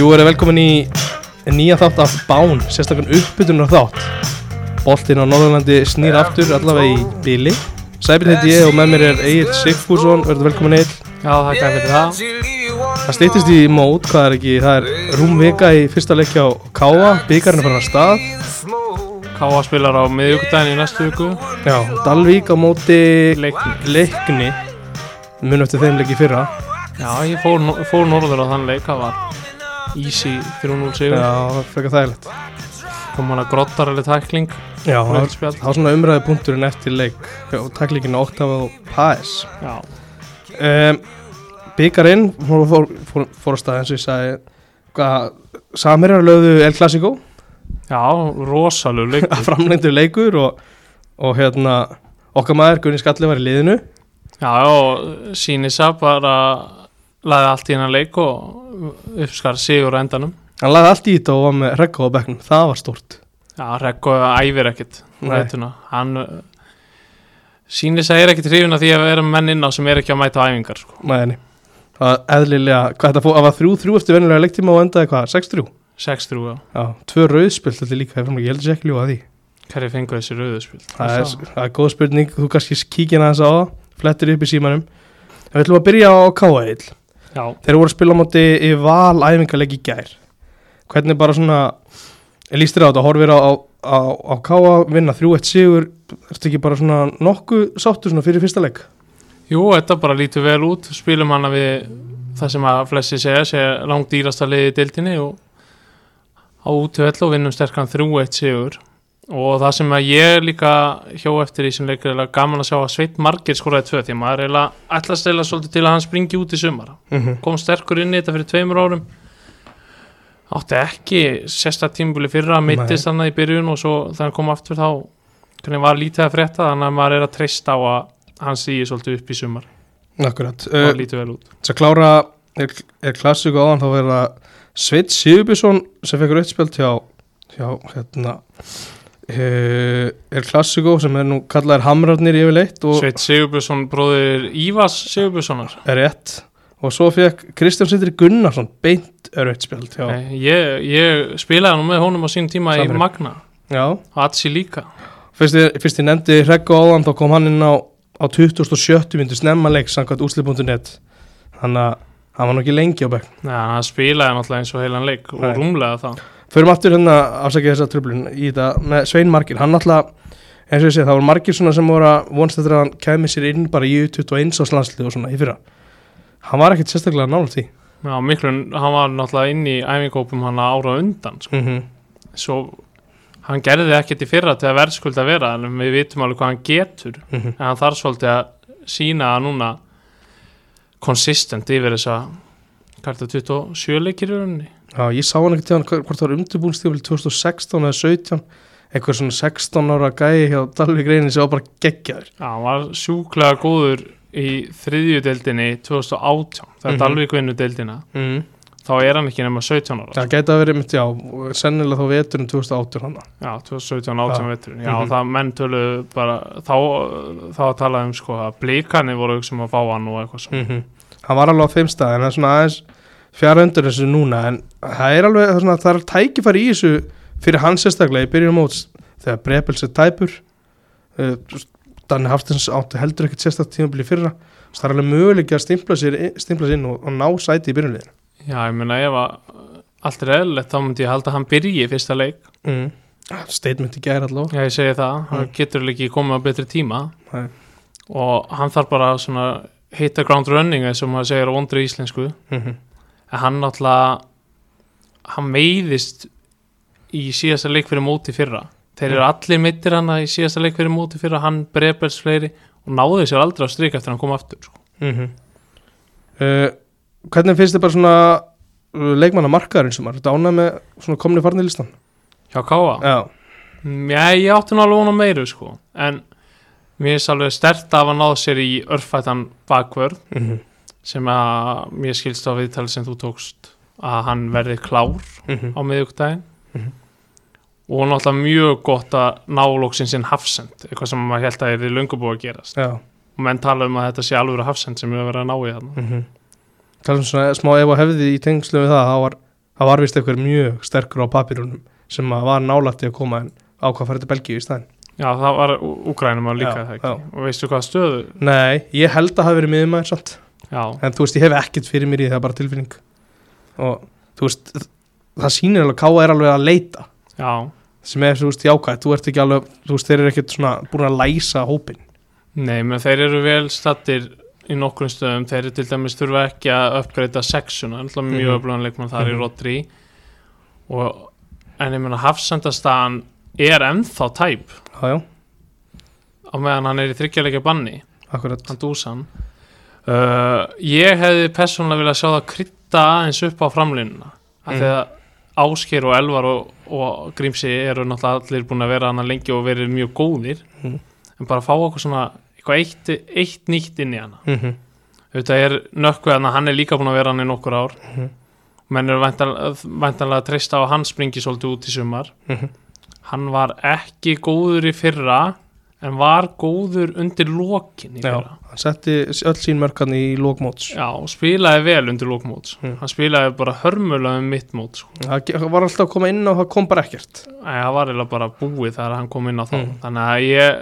Jú, er velkomin í nýja þátt af Bán, sérstaklega uppbytunar þátt. Boltinn á Norðurlandi snýr aftur allavega í bíli. Sæbjörn heiti ég og með mér er Egil Sigfússon, verður velkomin Egil. Já, þakka fyrir það. Það stýttist í mót, hvað er ekki, það er rúm vika í fyrsta leikja á Káa, byggarinn er farin að stað. Káa spilar á miðugdæðin í næstu viku. Já, Dalvík á móti Leikni. leikni, mun eftir þeim leiki fyrra. Já, ég fór, fór norður á þann leik, það var easy 3-0 sigur. Já, frekar þægilegt. Kom hann að grottar alveg tækling, Já, það var- var svona umræði punkturinn eftir leik og taklíkinu Octava og Paes. Já, Um, Byggarinn fór, fór, fór, fór að stað eins og ég sagði hvað, Samherjar lögðu El Clasico já, rosalug leikur. framlengdu leikur og, og hérna okkar maður Gunni Skalli var í liðinu Já, og Sínisa bara laði allt í hennar leik og uppskar sigur á endanum. hann lagði allt í þetta og var með regga á bekknum það var stort Já, Rekko æfir veituna. Hann, uh, Sínisa er ekkert hrifin af því að vera menn inn á sem er ekki að mæta á æfingar, sko. Nei, það var eðlilega hvað þetta fór, það var þrjú þrjú eftir venjulega leiktíma og endaði hvað, 6-3 6-3, já. já, tvö rauðspilt þetta líka ég heldur sér ekki ljúga að því Hverju fengu þessi rauðuspil? það er, það er góð spurning, þú kannski kíkina þess á það flettir upp í símanum við ætlum að byrja á K.A.L. Já, Þeir voru að spila á móti í val æfingarleik í gær. Hvernig bara svona líst þér á þetta, horfir á, á, á, á Káa vinna 3-1 sigur Ertu ekki bara svona nokkuð sáttu svona fyrir fyrsta leik? jú, þetta bara lítur vel út. Spilum hana við það sem að flessi segja, segja langt dýrasta liði í dildinni og á útvöld og vinnum sterkan 3-1 sigur og það sem að ég líka hjó eftir í sem leikur er gaman að sjá að Sveit Margir skoraði tvö því maður er eiginlega ætlast eða svolítið til að hann springi út í sumar. Mm -hmm. kom sterkur inn í þetta fyrir tveimur árum. Átti ekki sérsta tímbuli fyrra, mittist hann í byrjun og svo þegar hann kom aftur þá hvernig var lítið að frétta þannig að maður er að treysta á að hann stýði svolítið upp í sumar. Akkurat. Það uh, lítið vel út. Þess að klára er, er klassíku áðan þá verða Sveit Sigurbjörnsson sem fekk rauðspjöld hjá, hjá hérna er klassíku sem er nú kallaðir Hamrarnir yfirleitt og Sveit Sigurbjörnsson bróðir Ívas Sigurbjörnssonar. Er rétt. Og svo fekk Kristján Sindri Gunnarsson beint Nei, ég, ég spilaði nú með honum á sín tíma Samherja. í Magna. Og Atsi líka. Fyrst ég, fyrst ég nefndi og áðan þá kom hann inn á, á 2070 myndu snemma leik samkvæmt úsli.net þannig að hann var nú ekki lengi á Nei, hann spilaði náttúrulega eins og heilan leik og Nei. rúmlega það Förum aftur hérna afsækja þessa tröflun í þetta með Svein Margir, hann alltaf eins og ég sé, það voru margir svona sem voru að vonst eftir að hann kæmi sér inn bara í 21 ás landslið og svona í fyrra hann var ekkert sérstaklega nála því Já, miklu, hann var náttúrulega inn í æfingópum hann ára undan sko. mm -hmm. svo hann gerði ekkert í fyrra til að verðskulda vera en við vitum alveg hvað hann getur Mhm. en hann þarf svolítið að sína að núna konsistent yfir þessa þetta, 27 leikir í rauninni Já, ég sá hann ekkert til hann hvort það var undirbúinstífil 2016 eða 17 eitthvað svona 16 ára gæi hjá Dalvik reyni sem var bara geggjaður Já, hann var sjúklega góður í þriðjudeldinni 2018 þegar Mhm. Dalvík vinnu deildina mm. þá er hann ekki nema 17 ára Það gæti að verið mitt, já, sennilega þá veturinn 2018 hann Já, 2017-18 Já. veturinn Já, Mhm. það menn töluðu bara þá, þá að tala um sko að blíkarnir voru sem að fá hann og eitthvað svo mm hann var alveg á þeim stað en það er svona aðeins fjara undir þessu núna en það er alveg svona, það er tækifæri í þessu fyrir hans sérstaklega í byrjun móts þegar Brebels er tæpur uh, Danni Haftins átti heldur ekkert sérstaklega tímabili fyrra það er alveg möguleik að stimpla sér inn og, og ná sæti í byrjunliðinu Já, ég meina ef allt er eðlilegt þá myndi ég halda að hann byrji í fyrsta leik mm. statement í gæri allavega Já, ég segi það, hann Mm. getur ekki komið á betri tíma Nei. og hann þarf bara svona hitta ground running eins og maður segir á vondri íslensku mm -hmm. En hann náttúrulega hann meiðist í síðasta leik fyrir móti fyrra þeir eru Mm. allir meittir hann í síðasta leik fyrir móti fyrra, hann breypels fleiri og náði sér aldrei að stryka eftir að hann kom aftur sko. uh, hvernig finnst þið bara svona uh, leikmanna markaðurinn sem er dánað með svona komni farni listan hjá Káa já, Já, ég átti nú alveg vona meiru sko. en mér er alveg stert af að náða sér í örfættan bakvörð mm -hmm. Sem að mér skilst á viðtali sem þú tókst að hann verði klár á miðugdægin Mhm. og náttúrulega mjög gott að ná lóksinn sinn hafsend eitthvað sem maður held að er í löngu búið að gerast. Já. Og menn tala um að þetta sé alveg hafsend sem við verðum að ná í þarna. Mm -hmm. tala um svona smá ef og hefði í tengslu við það þá var það var vist eitthvað mjög sterkur á papirunum sem að var nálætti að koma en ákvað til Belgíu í staðin Já, það var Úkrænum að líka Já, það ekki? og veistu hvað stöðu? Nei, ég held að það Já, en þú veist, ég hef ekkert fyrir mér í það bara tilfinning. Og þú veist það sýnir alveg, Káa er alveg að leita. Já, sem er, þú veist, jákvæð, þú ert ekki alveg þú veist, þeir eru ekkert svona búin að læsa hópin nei, menn þeir eru vel stattir í nokkrum stöðum. Þeir eru til dæmis þurfa ekki að uppgreita sexuna, alltaf mjög Mhm. öflugan leikmann þar í Mhm. Rodri. Og en ég meina hafsendastaðan er ennþá tæp. Á meðan hann er í þryggjarleikja banni. Akkurat. Hann dúsan uh, ég hefði persónulega viljað sjá það krytta aðeins upp á framlínuna af því Mm. að Ásker og Elvar og, og Grímsi eru náttúrulega allir búin að vera hann lengi og verið mjög góðir Mm. en bara fá okkur svona eitthvað eitt, eitt nýtt inn í hana mm auðvitað er nökkveð hann að hann er líka búin að vera hann í nokkur ár Mhm. menn eru væntanlega, að treysta á hann springi svolítið út í sumar Mhm. hann var ekki góður í fyrra en var góður undir lokin í Já, fyrra hann setti öll sín mörkan í lókmóts Já, spilaði vel undir lókmóts Mm. hann spilaði bara hörmulega um mitt mót sko. það var alltaf að koma inn og það kom bara ekkert Æ, það var eiginlega bara búið þegar hann kom inn á þá Mm. þannig að ég,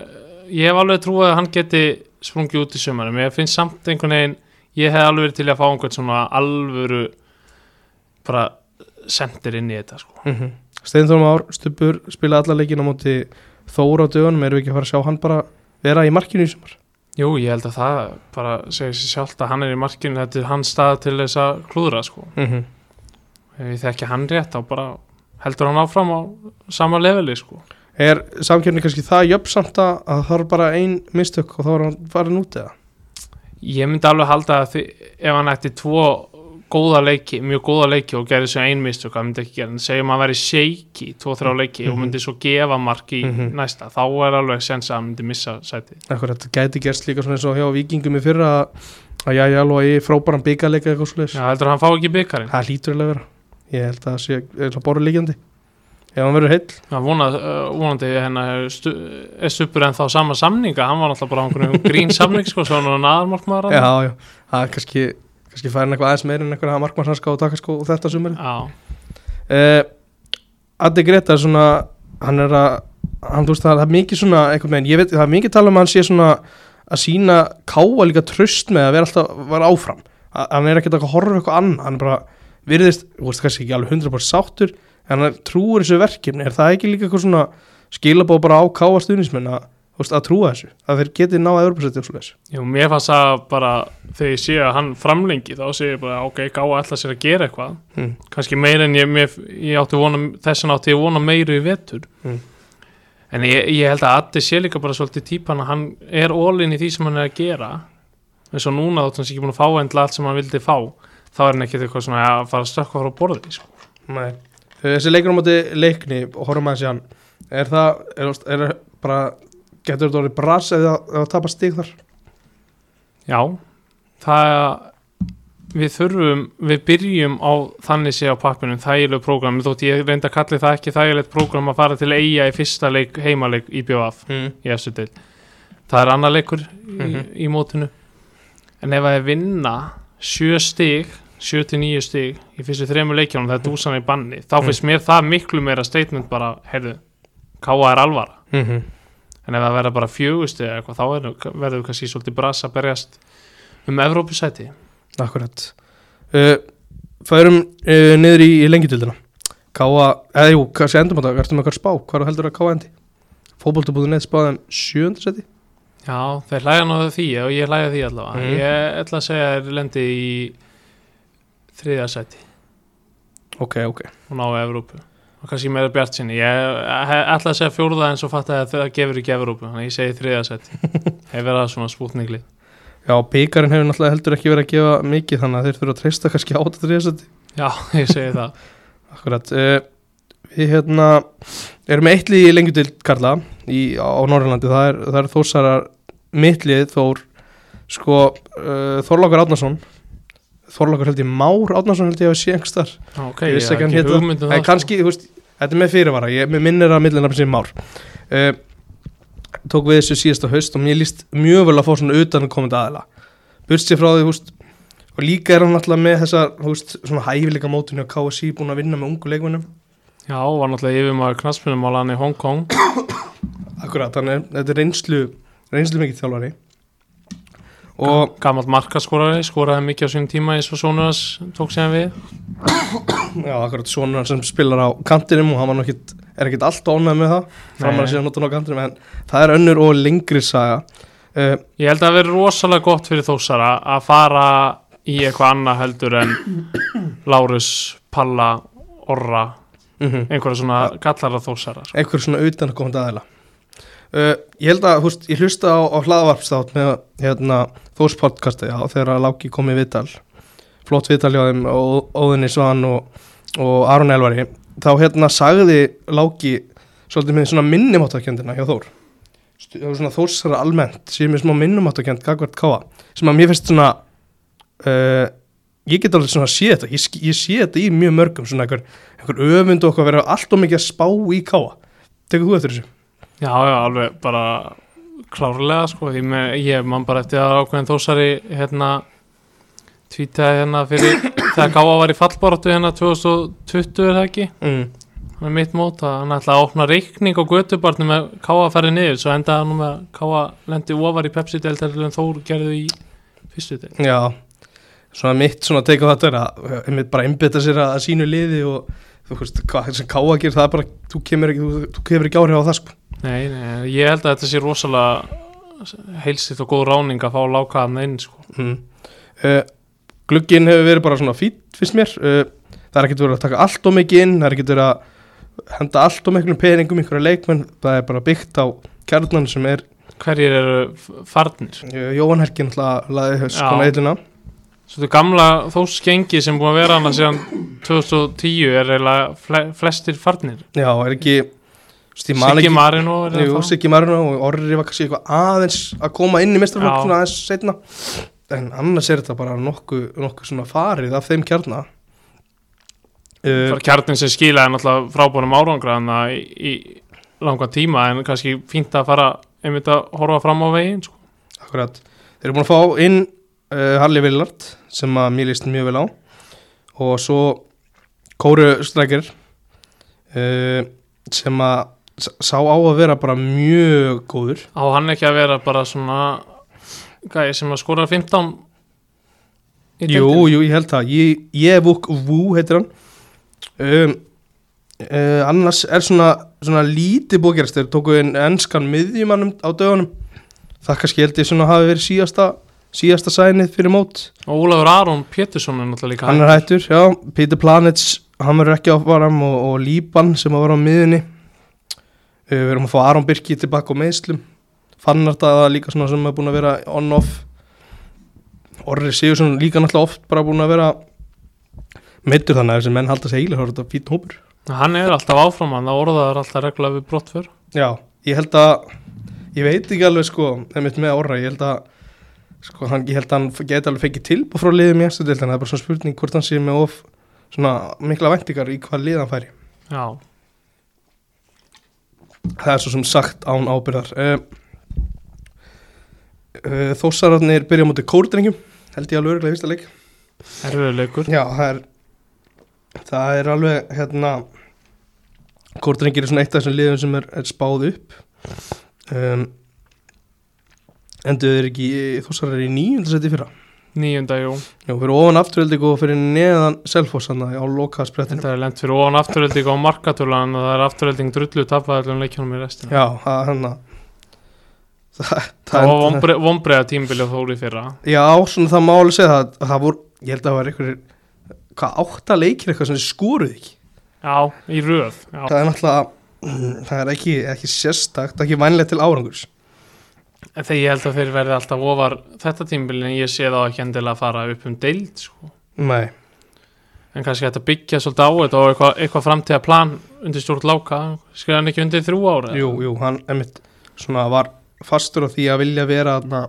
ég hef alveg trúið að hann geti sprungið út í sömur en ég finnst samt einhvern veginn ég hef alveg verið til að fá einhvern svona alvöru bara sendir inn í þetta sko. mm -hmm. Steinþórum Ár, Stubur spila alla leikin á móti Þóra á dögunum, erum við ekki að fara að sjá hann bara vera í markinu í sumar Jú, ég held að það bara segir sér sjálft að hann er í markinu þetta er hans stað til þess að klúðra sko. mm -hmm. ef ég þekki hann rétt þá bara heldur hann áfram á sama leveli sko. Er samkjörni kannski það jöfnsamt að að það er bara ein mistök og þá er hann farin út eða? Ég myndi alveg halda að þi, ef hann ætti tvo góða leiki, mjög góða leiki og gerði svo ein mistök, það myndi ekki gera. En segjum að hann væri shaky, tvo, þrjá leiki og Mhm. myndi svo gefa mark í Mhm. næsta þá er alveg sens að myndi missa sætið. Akkur þetta gæti gerst líka svona eins og hjá vikingum í fyrra að- að já, já, alveg frábæran byggarleika eitthvað svo Já, heldur hann fá ekki byggarinn Það hlýtur alveg að vera. Ég held að það sé eins og boru líkjandi. Ef hann verður heill. Já, vonað, uh, vonandi hennar stu, er stupur en þá sama samninga? Hann var náttúrulega bara á einhvern grín samning sko, svo hann var aðalmarkmaður Já, já, það er kannski kannski færin eitthvað aðeins meir en einhverja markmannshanska og takaskó og þetta sumari Já, uh, Addi Greta er svona hann er að hann, veist, það er mikið svona veginn, veit, það er mikið tala um að hann sé svona að sína káa líka tröst með að vera alltaf, vera áfram. Að, hann er ekkert að horfa eitthvað annað hann er bara, virðist, þú veist, kannski ekki alveg 100% sáttur, en hann trúur þessu verkefni, er það ekki líka eitthvað svona skilabóð bara á káa stuðnismenn að, veist, að trúa þessu, að þeir geti náða Evropasætti og svo þessu. Jú, mér fannst það bara þegar ég sé að hann framlengi þá sé ég bara, ok, gáða alltaf sér að gera eitthvað Mm. kannski meira en ég, mér, ég átti vona, þessan átti ég vona meiru í vetur Mm. en ég, ég held að Addi sé líka bara svolítið típan að hann er ólinn í því sem hann er að gera eins og núna þótt hann sé ekki búin að fá endla allt sem hann vildi fá þá er hann ekkert eitthvað svona að fara að stökkva frá borði sko. Nei. Þessi leikur á móti leikni og horfum í hann er það, er, er bara getur þetta orðið bras eða að tapa stig þar já, það við þurfum, við byrjum á þannig sé á pappinum þægilegu prógram, þótt ég reynda að kalli það ekki þægilegt prógram að fara til eiga í fyrsta leik, heimaleik í BVF mm. í efstu deil það er annar leikur í, Mhm. í mótinu en ef að ég vinna sjö stig, sjö til nýju stig í fyrstu þremur leikjónum það er dúsan í banni, þá finnst mér það miklu meira statement bara, heyrðu káa er alvara, Mm -hmm. En ef það verða bara fjögust eða eitthvað, þá er, verður kannski svolítið brass að berjast um Evrópusæti. Akkurat. Uh, Færum uh, niður í, í lengjutildina Káa, eða jú, kannski endum á það Ertu með eitthvað spá, hvað heldur að Káa endi? Fótbolta.net um spáðum sjöndasæti Já, þeir hlæja náðu því og ég hlæja því allavega. Mhm. ég ætla að segja að þeir lendi í þriðasæti Ok, ok. Og ná Evrópu og kannski meira bjart sinni ég he- ætla að segja fjórða en svo fatt að það gefur ekki Evrópu þannig að ég segi þriðasæti hefur það svona spútningli Já, byggarinn hefur náttúrulega heldur ekki verið að gefa mikið þannig að þeir þurfa að treysta kannski á þetta þriðasæti Já, ég segi það. Akkurat uh, Við hérna erum eittlið í lengjudild Karla í, á Norrlandi, það er, er þórsarar mittlið þór sko uh, Þorlokar Átnason Þorlokar held ég Már Átnason held ég að sé einhverstar Ok, Ég ég vissi ekki hann hugmynd um En það kannski, þú veist, þetta er með fyrirvara. Ég minnir að millinafn sem Már. Uh, Tók við þessu síðasta haust og mér líst mjög vel að fá svona utan komandi aðila. Burst sér frá því, þú veist og líka er hann alltaf með þessar þú veist, svona hæfileika mótinu á KSI búin að vinna með ungu leikmennum Já, var náttúrulega yfirmaður knaspunumálan í Hong Kong. Akkurat, þannig þetta er reynslu reynslu Gamalt markaskorari, skoraði mikið á sínum tíma eins og Sónuras tók sér við. Já, akkurat svona sem spilar á kantinum og hann ekkit, er ekkit alltaf ánægð með það. Framar að sé að nota hann á kantinum en það er önnur og lengri saga. Uh, Ég held að það veri rosalega gott fyrir þósara að fara í eitthvað annað heldur en Lárus, Palla, Orra mm einhverja svona gallara þósara sko. einhver svona utan að koma til aðeila uh, ég held að, veist, ég hlusta á, á hlaðvarpstátt með hérna Þórs podcasti, já, þegar að Láki kom í viðtal. Flott viðtal hjá þeim og Óðinni Svan og, og Aron Elvari, þá hérna sagði Láki svolítið með svona minnumáttakendina hjá Þór. Svona Þórsara almennt sem er smá minnumáttakend gagvart káa, sem að mér finnst svona uh, ég get alveg svona sé þetta, ég, ég sé þetta í mjög mörgum svona einhver, einhver öfund og eitthvað vera allt og mikið að spá í káa tekur þú eftir þessu? Já, já, alveg bara klárlega sko, ég, með, ég man bara eftir að ákveðin þósari hérna tvítaði hérna fyrir þegar Káa var í fallbortu hérna 2020 er það ekki? Mm. hann er mitt mót að hann ætlaði að opna reikning á götubarni með Káa að fara niður svo endaði hann með að Káa lendi ofar í Pepsi-delt en Þór gerðu í fyrstu delt Já, svona mitt svona teika þetta er að einmitt bara einbytta sér að sínu liði og þú veist hvað sem káa gerir það er bara, þú kemur ekki, þú, þú kemur ekki áhrif á það sko Nei, nei, ég held að þetta sé rosalega heilsitt og góð ráning að fá lákaðan inn sko. mm. uh, Glugginn hefur verið bara svona fýtt finnst mér uh, það er ekkert verið að taka allt og mikið inn það er ekkert verið að henda allt og miklum peningum ykkur leikmenn, það er bara byggt á kjarnan sem er Hverjir eru farnir? uh, Jóhann laðið höst Já. konar eilina Svo þetta gamla þóskengi sem búið að vera hana síðan 2010 er eiginlega fle flestir farnir. Já, er ekki Siggi Marino er það Siggi Marino og Orri var kannski eitthvað aðeins að koma inn í mestraflokk Já. svona aðeins setna en annars er þetta bara nokkuð nokku svona farið af þeim kjarna. Uh, Bara kjarnin sem skilaði náttúrulega frábúnum árangra en það í, í langan tíma en kannski fínt að fara einmitt að horfa fram á veginn sko. akkurat. Þeir eru búin að fá inn uh, Harley Willard sem að mér líst mjög vel á. Og svo Kóru Strækir uh, sem að sá á að vera bara mjög góður. Á hann ekki að vera bara svona gæði sem að skora 15 í Jú, jú, ég held það. Ég, ég Vuk Vú heitir hann. Um, uh, Annars er svona, svona lítið bókjærast Þeir tóku inn enskan miðjumannum á dögunum. Það kannski held ég svona hafi verið síðasta síðasta sænið fyrir mót. Og Ólafur Aron Pétursson er náttúrulega líka Hann er hættur, já, Peter Planets Hann verður ekki áfvaram og, og Líban sem að vera á miðunni uh, Við erum að fá Aron Birki tilbaka á meðslum Fannar það líka svona sem er búin að vera on-off. Orri Sigursson líka náttúrulega oft bara búin að vera meittur þannig að þessi menn halda sig eiginlega þá er fýtt hópur. Hann er alltaf áfram hann, það orðaður alltaf regla við brottför. Já, ég held að ég veit ekki alveg sko einmitt með Orra, ég held að sko, hann, ég held að hann geti alveg fengið tilbúð frá liðum í eftir það er bara svona spurning hvort hann sé með of svona mikla væntingar í hvað lið hann færi. Já, það er svo sem sagt án ábyrðar uh, uh, Þósararnir byrja á móti kórdrengjum held ég alveg örgulega í fyrsta leik. Erfiðleikur. Já, það er það er alveg hérna kórdrengir er svona eitt af þessum liðum sem er, er spáð upp. Um, endur þeir ekki Þósarar í nýjöndarsæti fyrra? Níunda, jú. Já, fyrir ofan afturölding og fyrir neðan Selfossanna á loka sprettinu Þetta er lent fyrir ofan afturölding á markatölan og það er afturölding drullu tapaðallum leikjónum í restina. Já, það er hann að það, Það var vombri, vombreiða tímbili að þóri fyrra. Já, svona það má alveg segja það að það voru, ég held að það var einhverjir hvað átta leikir eitthvað sem skoruð ekki? Já, í röð Já, það er náttúrulega mm, það er ekki, ekki sérstakt, ekki vænlega til árangurs þegar ég held að þeir verði alltaf ofar þetta tímbili en ég sé þá ekki endilega að fara upp um deild sko. Nei, en kannski að byggja svolítið á þetta og eitthvað, eitthvað framtíða plan undir stjórn láka. Skrifa hann ekki undir þrjú ára jú, jú, hann einmitt svona var fastur á því að vilja vera þarna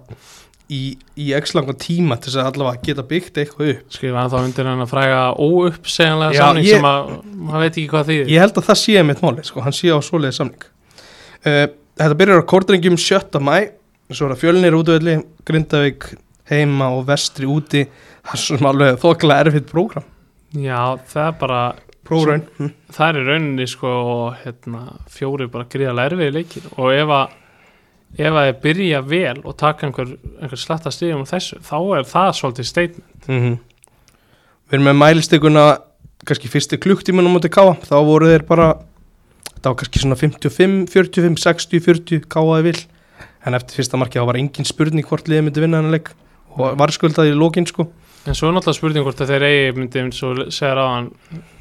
í, í x langa tíma til þess að allavega geta byggt eitthvað upp. Skrifa hann þá undir hann að fræga óuppsegjanlega samning ég- sem að maður veit ekki hvað þýðir. Ég held að það sé einmitt máli, sko, hann sé á svoleiði samning. Uh, Þetta byrjar á kórdrengjum 7. mæ Svo er það fjölnir útvöldi Grindavík heima og vestri úti. Það er svona alveg þokkilega erfitt prógram. Já, það er bara prógraun. það er í rauninni sko hérna, fjóri bara gríðarlega erfiði leikir. Og ef að ef að þið byrja vel og taka einhver, einhver slatta stíðum úr þessu, þá er það svolítið statement. Mm við erum með mælistikuna kannski fyrsti klukktímanum mútið káa þá voru þeir bara var kannski svona 55, 45, 60, 40 káaði vil en eftir fyrsta markið þá var engin spurning hvort liðið myndi vinna hennar leik og var skuldaði í lókin sko. En svo er náttúrulega spurning hvort að þeir eigi myndi eins og segir á hann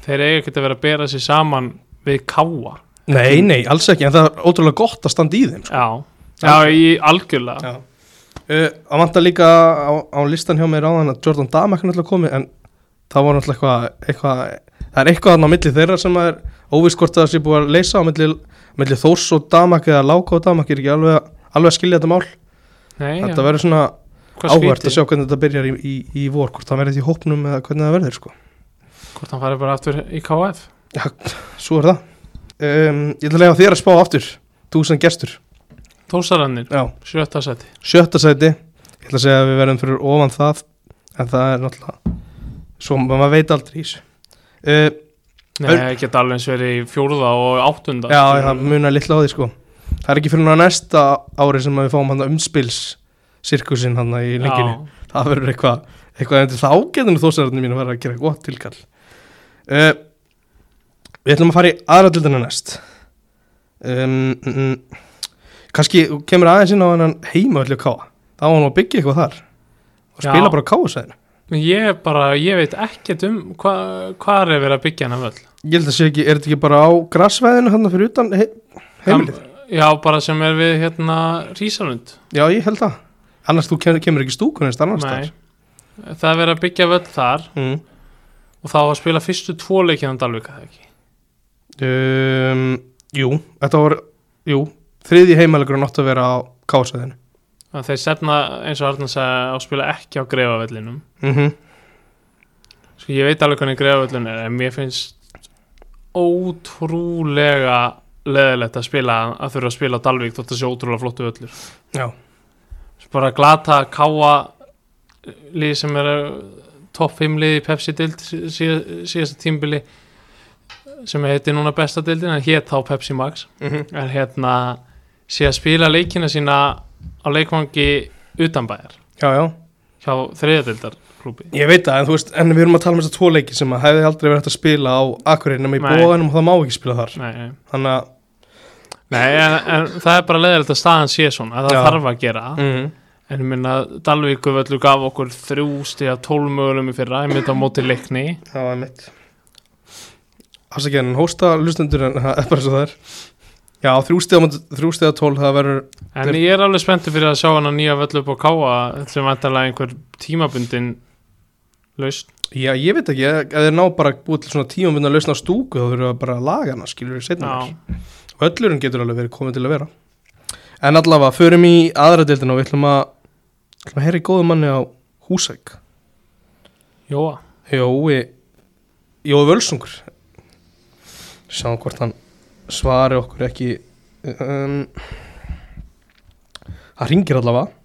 þeir eigi ekki að vera að bera sig saman við káa nei, nei, alls ekki, en það er ótrúlega gott að standa í þeim sko. já, já, í algjörlega. Já. Uh, að vanta líka á, á listan hjá mér áðan að Jordan Damak er náttúrulega komið en það var náttúrulega eitthvað, eitthvað það er eitthvað þarna á milli þeirra sem er óvist hvort það sé búið að leysa á milli, milli Þórs og Damak eða Láka og Damak er ekki alveg, alveg að skilja þetta mál. Nei, þetta verður svona áhvert að sjá hvernig þetta byrjar í, í, í vor hvort það verður í hópnum eða hvernig það verður sko. hvort hann fari bara aftur í KF Já, svo er það. Um, Ég ætla að lega þér að spá aftur. Sem gestur. Þósarannir, Já, sjötta seti sjötta sæti. Ég ætla að segja að við verðum fyrir ofan það en það er náttúrulega svo maður veit aldrei í þessu. Uh, Nei, geta alveg eins verið í fjórða og áttunda. Já, það munar litla á því sko það er ekki fyrir náða næsta ári sem að við fáum hann umspils sirkusin hann í lenginu Já, það verður eitthvað eitthvað endur þá getur nú þósararnir mín að vera að gera gott tilkall. Uh, við ætlum að fara í aðradildina næst. Um, mm, mm, kannski þú kemur aðeins inn á hann heima öllu káa þá var hann að byggja eitthvað þar. Og Já. spila bara káasæðinu Ég bara, ég veit ekkert um hva, hvað er verið að byggja hennar völl. Ég held að sé ekki, er þetta ekki bara á grassvæðinu hann fyrir utan he, heimilið Já, bara sem er við hérna Rísalund já ég held það. Annars þú kemur, ekki stúkunist annars Nei, það er verið að byggja völl þar mm. og þá að spila fyrstu tvo leikina Dalvika það ekki? Um, jú, þetta var jú, þriði heimælegur átt að vera á káasæðinu að þeir stefna eins og Arnar sagði að spila ekki á greifavellinum mm -hmm. sko ég veit alveg hvernig greifavellin er en mér finnst ótrúlega leðilegt að spila að þurfa að spila á Dalvík þótt að sé ótrúlega flottu völlur. Já, bara glata káa lið sem er topp 5 lið í Pepsi dild síð, síðasta tímbili sem heiti núna besta dildin en hétt þá Pepsi Max. Mm -hmm. er hérna sé að spila leikina sína á leikvangi utanbæjar já, já þriðadildarklúbi Ég veit það, en þú veist, en við erum að tala um þess að tvo leiki sem að hefði aldrei verið hægt að spila á Akureyri nema í bóðanum og það má ekki spila þar. Nei, nei. Þannig að nei en, en það er bara leðilegt að staðan sé svona að það Já. þarf að gera. Mm. en ég minna Dalvíku völlu gaf okkur þrjú stiga tólf mögulegum í fyrra ég myndi á móti leikni. Það var mitt Afsakið en hósta lustendur en það er bara svo það er. Já, þrjú stiga, þrjú stiga tól það verður en ég er alveg spenntur fyrir að sjá hana nýja völlu upp á káa sem vantarlega einhver tímabundin laust Já, ég veit ekki, ef þeir ná bara búið til svona tíum minna lausna á stúku þá þurfum við bara að laga hana, skilur við setna mér Öllurinn getur alveg verið komið til að vera. En allavega, förum í aðra deildina og við ætlum að, ætlum að heyra í góðum manni á Húsæk Jóa. Jói Jói Völsungur. Sjáum hvort hann svari okkur ekki um, Það ringir allavega.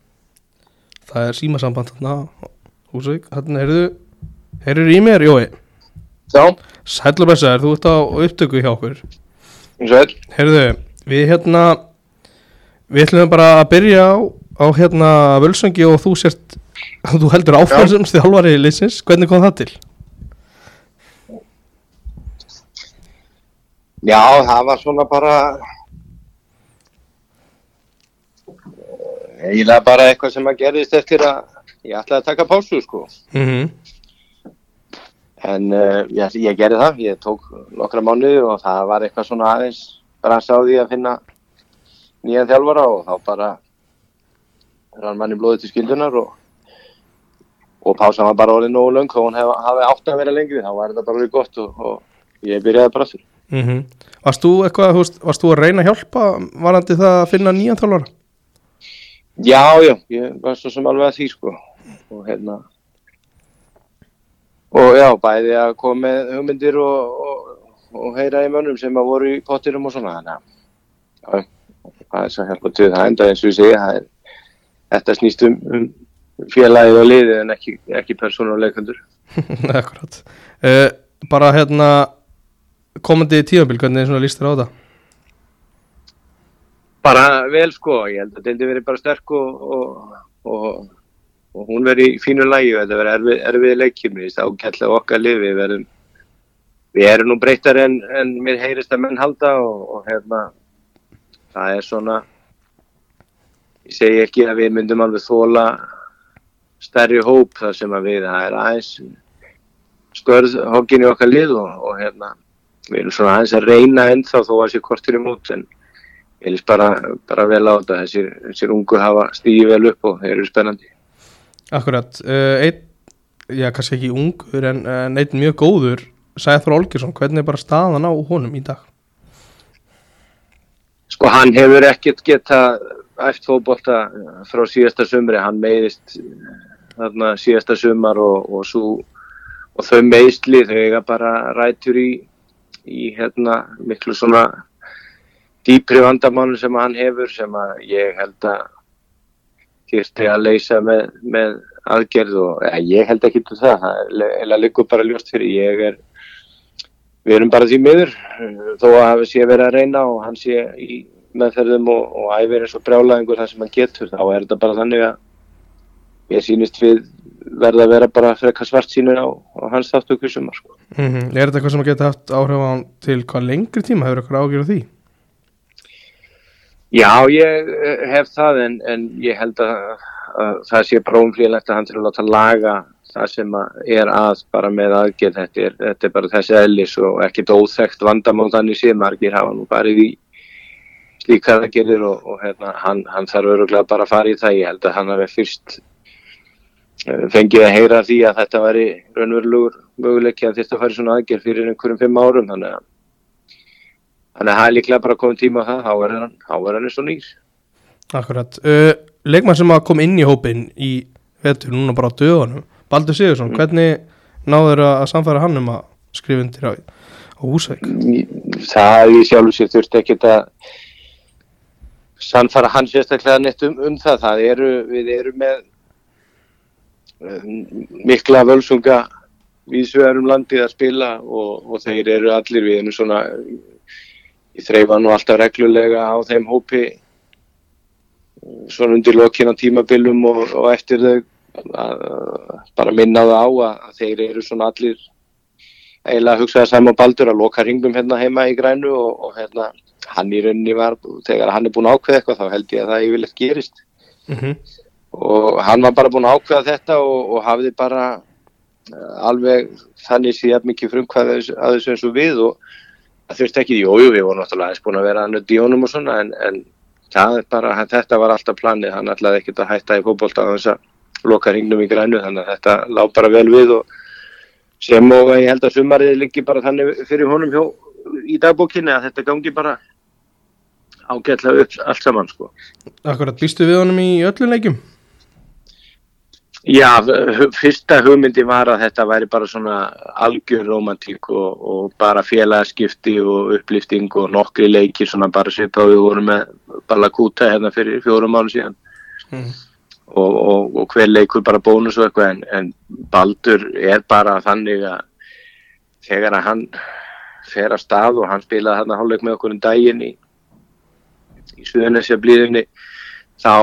Það er símasamband þarna Húsvík, þarna heyrðu Heyrðu í mér, Jói Já, Sæll og blessaður, þú ert á upptöku hjá okkur er. Heyrðu, við hérna Við ætlum bara að byrja á á hérna Völsungi og þú sért þú heldur áfram sem þjálfari liðsins, hvernig kom það til? Já, það var svona bara eh, eiginlega bara eitthvað sem að gerðist eftir að ég ætlaði að taka pásu sko. Mm En uh, ég, ég gerði það, ég tók nokkra mánuði og það var eitthvað svona aðeins brans á því að finna nýjan þjálfara og þá bara rann manni blóðið til skildunar og, og pásan var bara orðið nógu löng og hún hef, hafi átt að vera lengri, þá var þetta bara orðið gott og, og ég byrjaði bara aftur. -hmm. Varst þú eitthvað, veist, varst þú að reyna að hjálpa varandi það að finna nýjan þjálfara? Já, já, ég var svo sem alveg að því sko og hérna og já, bæði að koma með hugmyndir og, og, og heyra í mönnum sem að voru í pottirum og svona þannig að já, það er svo hjálpa til það enda eins og ég segi það er, þetta snýst um, um félagið og liðið en ekki, ekki persónuleikundur Akkurat uh, Bara hérna komandi tímabil, hvernig svona líst þér á þetta? bara vel sko, ég held að deildi verið bara sterk og, og, og, hún verið í fínu lægi þetta verið erfið, erfið leikjum ég veist, ágætlega okkar lið við verðum við erum nú breyttar en, en mér heyrist að menn halda og, og hérna það er svona ég segi ekki að við myndum alveg þóla stærri hóp þar sem að við það er aðeins skörð í okkar lið og, og hérna við erum svona aðeins að reyna ennþá þó að sé kortir í mót en ég lýst bara, bara vel á þetta. Þessir, þessir ungu hafa stíði vel upp og þeir eru spennandi Akkurat, uh, einn, já kannski ekki ungur en, en einn mjög góður Sæður Olgersson, hvernig er bara staðan á honum í dag? sko hann hefur ekkert geta æft fótbolta frá síðasta sumri, hann meiðist þarna síðasta sumar og, og, svo, og þau meiðsli þau eiga bara rætur í, í hérna miklu svona dýpri vandamánu sem hann hefur sem að ég held að þýrti að leysa með, með aðgerð og ja, ég held ekki til það, er líka bara ljóst fyrir ég er við erum bara því miður þó að hafa sé verið að reyna og hann sé í meðferðum og, og æfir eins og brjálæðingur það sem hann getur þá er þetta bara þannig að ég sýnist við verða að vera bara frekar svart sínur á, á hans þáttöku sumar sko. Mm -hmm. Er þetta eitthvað sem geta haft áhrif á hann til hvað lengri tíma hefur eitthvað ágjörð því? Já, ég eh, hef það en, en ég held að, að það sé bara umflýðilegt að hann til að láta laga það sem er að bara með aðgerð. Þetta þetta er bara þessi eðlis og ekkert óþekkt vandamál þannig sé. Margir hafa nú farið í slíkar aðgerðir og, og hérna, hann, hann þarf öruglega bara að fara í það. Ég held að hann hafi fyrst uh, fengið að heyra því að þetta væri raunverulegur möguleiki að þetta fari svona aðgerð fyrir einhverjum fimm árum. Þannig að Þannig að það er líklega bara komið tíma það, þá er hann, þá er hann eins og nýr. Akkurat. Uh, leikmann sem að kom inn í hópin í vetur núna bara á döðunum, Baldur Sigursson, mm. hvernig náður að samfæra hann um að skrifa undir á, á Húsæk? Það í sjálf sér þurfti ekki að samfæra hann sérstaklega neitt um, um það. Það eru, við erum með um, mikla völsunga viðsvegarum landið að spila og, og þeir eru allir við erum svona ég þreyfa nú alltaf reglulega á þeim hópi svona undir lokkin á tímabilum og, og eftir þau að, bara minna það á að, þeir eru svona allir eiginlega hugsaði Sæmur Baldur að loka ringum hérna heima í grænu og, og hérna hann í rauninni var, þegar hann er búin að ákveða eitthvað þá held ég að það yfirleitt gerist Mm -hmm. og hann var bara búin að ákveða þetta og, og hafði bara alveg þannig síðan mikið frumkvæði að þessu eins og við og það þurfti ekki, jújú, við vorum náttúrulega aðeins búin að vera að nödd í honum og svona en, en það er bara, þetta var alltaf planið, hann ætlaði ekkert að hætta í fókbólta á þess að loka hringnum í grænu þannig að þetta lág bara vel við og sem og ég held að sumarið liggi bara þannig fyrir honum hjó í dagbókinni að þetta gangi bara ágætlega upp allt saman sko. Akkurat, býstu við honum í öllum leikjum? Já, fyrsta hugmyndi var að þetta væri bara svona algjör romantík og, og bara félagaskipti og upplýfting og nokkri leikir svona bara svipa og við vorum með Ballakúta hérna fyrir fjórum mánu síðan Mm. og, og, og hver leikur bara bónus og eitthvað en, en Baldur er bara þannig að þegar að hann fer að stað og hann spilaði hann að hálfleik með okkur um daginn í, í Suðunesja blíðinni þá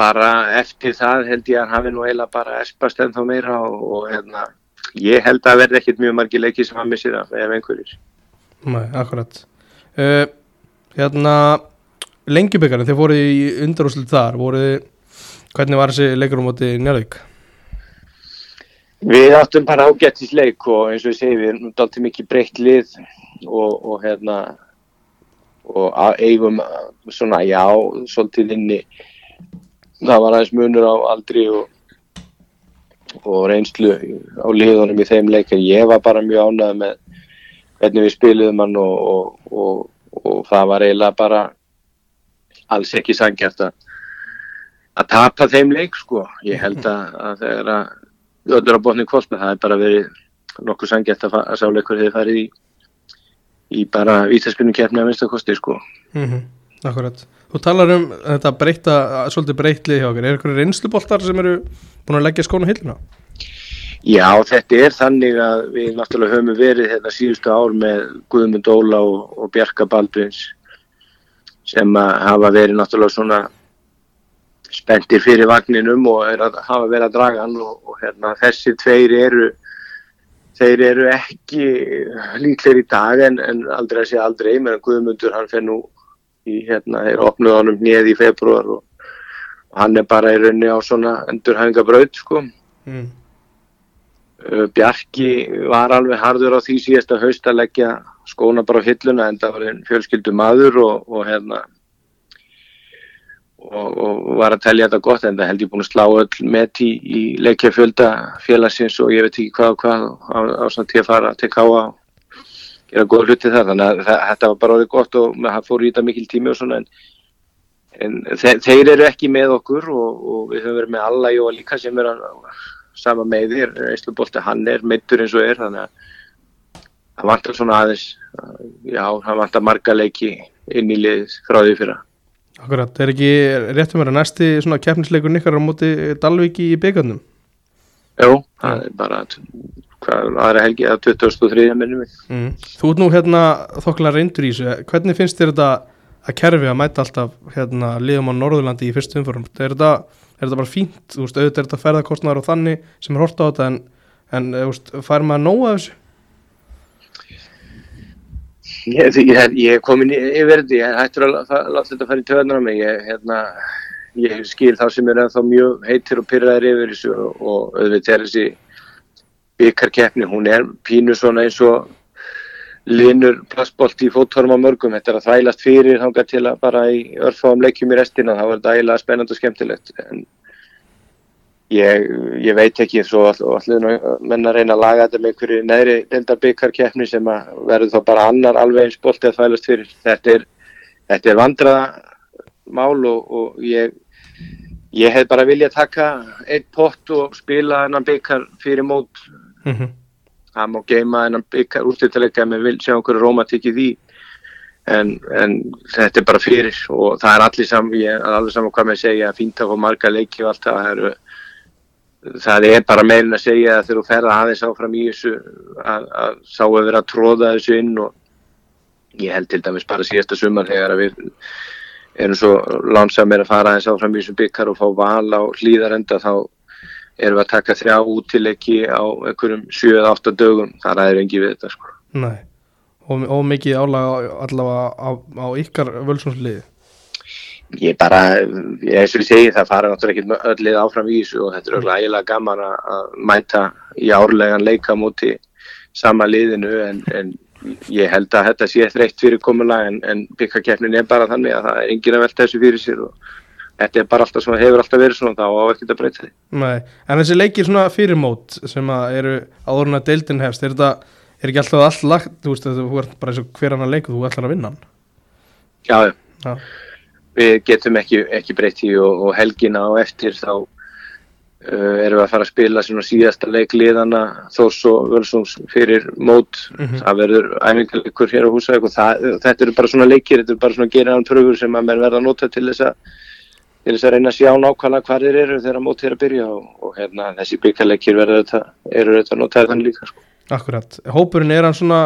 bara eftir það held ég að hafi nú eiginlega bara espast ennþá meira og, og hérna, ég held að verði ekkit mjög margi leiki sem hann missir af ef einhverjir. Nei, akkurat uh, Hérna Lengjubikari, þeir fóru í undarúslit þar voru hvernig var þessi leikur á móti Njálvík? Við áttum bara ágættis leik og eins og ég segi við erum alltaf mikið breytt lið og, og hérna og að- eigum svona já, svolítið inni það var aðeins munur á aldri og, og reynslu á liðunum í þeim leik en ég var bara mjög ánægð með hvernig við spiliðum hann og, og, og, það var eiginlega bara alls ekki sangjart að tapa þeim leik sko ég held að, að þegar að öllur á botni kvöld það er bara verið nokkuð sangjart að, að sá leikur hefur farið í í bara vítaspunum keppni að minnsta kosti sko Mm -hmm. Akkurat Þú talar um þetta breyta, svolítið breytlið hjá okkur Er eitthvað reynsluboltar sem eru búin að leggja skónu hilluna? Já, þetta er þannig að við náttúrulega höfum verið þetta síðustu ár með Guðmund Óla og, og Bjarka Baldvins sem hafa verið náttúrulega svona spenntir fyrir vagninum og að hafa verið að draga hann og, og hérna, þessi tveir eru þeir eru ekki líklegir í dag en, en aldrei að sé aldrei meðan Guðmundur hann fer nú í hérna, þeir opnuð honum nýð í februar og, og hann er bara í raunni á svona endurhæfingabraut sko Mm. Uh, Bjarki var alveg harður á því síðasta haust að leggja skóna bara á hilluna en það var einn fjölskyldu maður og, og hérna og, og var að telja þetta gott en það held ég búin að slá öll með í, í leikjafjölda félagsins og ég veit ekki hvað og hvað á, á svona til að fara til káa og gera góð hluti þar þannig að það, þetta var bara orðið gott og það fór í þetta mikil tími og svona en, en þe þeir eru ekki með okkur og, og við höfum verið með alla og líka sem er sama meðir, Eislubolti hann er meittur eins og er þannig að það vantar svona aðeins já, það vantar marga leiki inn í lið frá því fyrra Akkurat, er ekki réttum að næsti svona keppnisleikur ykkar á móti Dalvík í byggarnum? Jú, það er bara aðra helgi að 2003 minnum mig. Mm. Þú ert nú hérna þokkala reyndur í þessu. Hvernig finnst þér þetta að kerfi að mæta alltaf hérna liðum á Norðurlandi í fyrstu umfórum er þetta, er þetta bara fínt? Þú veist, auðvitað er þetta ferðarkostnaður og þannig sem er hort á þetta en, en þú veist, fær maður nóg af þessu? Ég, ég, ég er komin yfir þetta, ég hættur að láta þetta fara í töðunar á mig, ég, hérna, ég skil þá sem er ennþá mjög heitir og pyrraðir yfir þessu og auðvitað er þessi byggarkeppni, hún er pínu svona eins og linur plastbolt í fóttorm á mörgum, þetta er að þvælast fyrir þangað til að bara í örfáum leikjum í restina, þá er þetta eiginlega spennandi og skemmtilegt, en ég, ég veit ekki svo all, allir nú menn að reyna að laga þetta með einhverju neðri deildar byggarkeppni sem að verður þá bara annar alveg eins bolti að þvælast fyrir. Þetta er, þetta er vandraða mál og, og ég ég hef bara viljað taka einn pott og spila hennan byggar fyrir mót Mm -hmm. það má geima hennan byggar úrstættilega með vil sjá einhverju rómatík í en, en þetta er bara fyrir og það er allir saman, alveg saman hvað að segja fínt að fá marga leiki og allt það það eru það er bara meirinn að segja að þegar þú ferða aðeins áfram í þessu að, að sá að vera að tróða þessu inn og ég held til dæmis bara síðasta sumar þegar að við erum svo lánsamir að fara aðeins áfram í þessum byggar og fá val á hlýðarenda þá erum við að taka þrjá útileiki á einhverjum 7-8 dögum? Þar er engi við þetta sko. Nei, og, og mikið álaga allavega á, á ykkar völsumsliði? Ég bara, eins og ég segi það fara náttúrulega ekki öll lið áfram í þessu og þetta er auðvitað ægilega gaman að mæta í árlegan leika múti sama liðinu en, en ég held að þetta sé þreytt fyrir komulega en, en byggakeppnin er bara þannig að það er engin að velta þessu fyrir sér og þetta er bara alltaf svona, hefur alltaf verið svona þá á ekkert að breyta því. Nei, en þessi leikir svona fyrirmót sem að eru áður en að deildin hefst er þetta, er ekki alltaf allt lagt þú veist, þú ert bara eins og hver annar leik og þú ætlar að vinna hann Já, já. Já. við getum ekki, ekki breytt í og, og helgina á eftir þá uh, erum við að fara að spila svona síðasta leikliðana Þórs og Völsungs fyrir mót Mhm. það verður æfingarleikur hér á húsæk og það, þetta eru bara svona leikir þetta eru bara svona geraðan pröfur sem að menn verða að nota til þess að til þess að reyna að sjá nákvæmlega hvað þeir eru þegar mót er að byrja og, og hérna, þessi byggarleikir verður þetta, eru þetta notaðið þannig líka sko. Akkurat, hópurinn er hann svona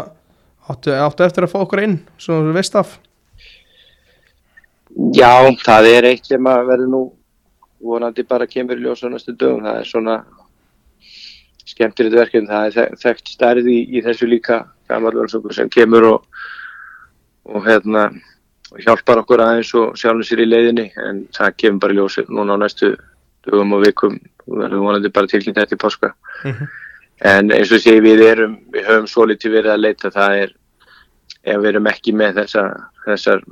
áttu, áttu eftir að fá okkur inn svona þú veist af Já, það er eitt sem að verður nú vonandi bara kemur í ljós á næstu dögum. Það er svona skemmtilegt verkefni. Það er þek- þekkt stærð í, í þessu líka gammalvölsungur sem kemur og, og hérna hjálpar okkur aðeins og sjálfum sér í leiðinni en það kemur bara í ljós núna á næstu dögum og vikum og verður vonandi bara tilkynnt eftir páska. Mhm. En eins og sé við erum, við höfum svo litið verið að leita, það er ef við erum ekki með þessa, þessar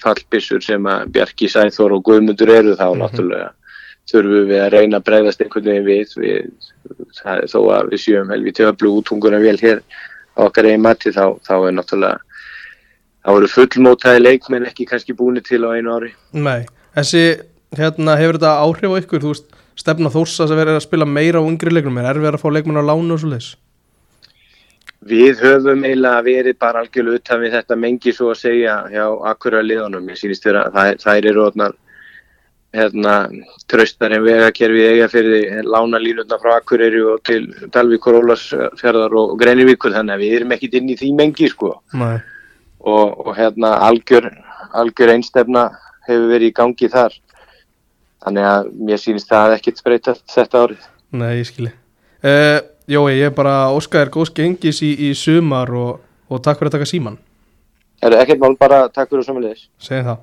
fallbissur sem að Bjarki Sæþór og Guðmundur eru þá Mhm. náttúrulega þurfum við að reyna að bregðast einhvern veginn við, við það er þó að við sjöum helviti öflug útunguna vel hér okkar eigin mati þá, þá er náttúrulega þá eru fullmótaði leikmenn ekki kannski búinu til á einu ári. Nei, þessi hérna hefur þetta áhrif á ykkur? Þú veist, stefna þórsa sem verður að spila meira á yngri leiknum er erfið að fá leikmenn á lánu og svo leis við höfum eiginlega verið bara algjörlega utan við þetta mengi svo að segja hjá akkurat liðunum. Ég sýnist vera að þær, þær eru orðnar hérna, tröstar en vegakerfi eiga fyrir lána línutna frá Akureyri og til Dalvíkur, Ólarsfjörðar og Greinivíkur þannig að við erum ekkit inn í því mengi sko. Nei, og, og hérna algjör, algjör einstefna hefur verið í gangi þar. Þannig að mér sýnist það ekkit spreytast þetta árið. Nei, ég skilji. Uh, Jói, ég er bara óskaðir góðs gengis í, í sumar og, og takk fyrir að taka síman Er það ekkert mál bara takk fyrir og samanlega Segðu það.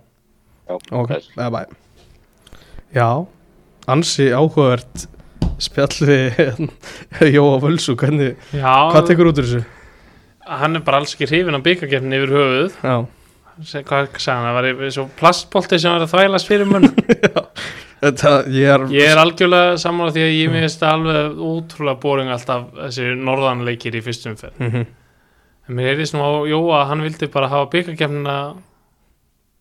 Já, Ok, bless. bye bye. Já, ansi áhugavert spjalli Jóa Völsu, hvernig, Já, hvað tekur út úr þessu? Hann er bara alls ekki hrifin á byggakeppnin yfir höfuð Já, hvað sagði hann, það var yfir svo plastbolti sem var að þvælast fyrir þetta, ég er ég er algjörlega saman á því að ég minnst alveg útrúlega boring alltaf þessi norðanleikir í fyrstum Mhm. en mér heyrðist nú á Jóa hann vildi bara hafa byggakeppnina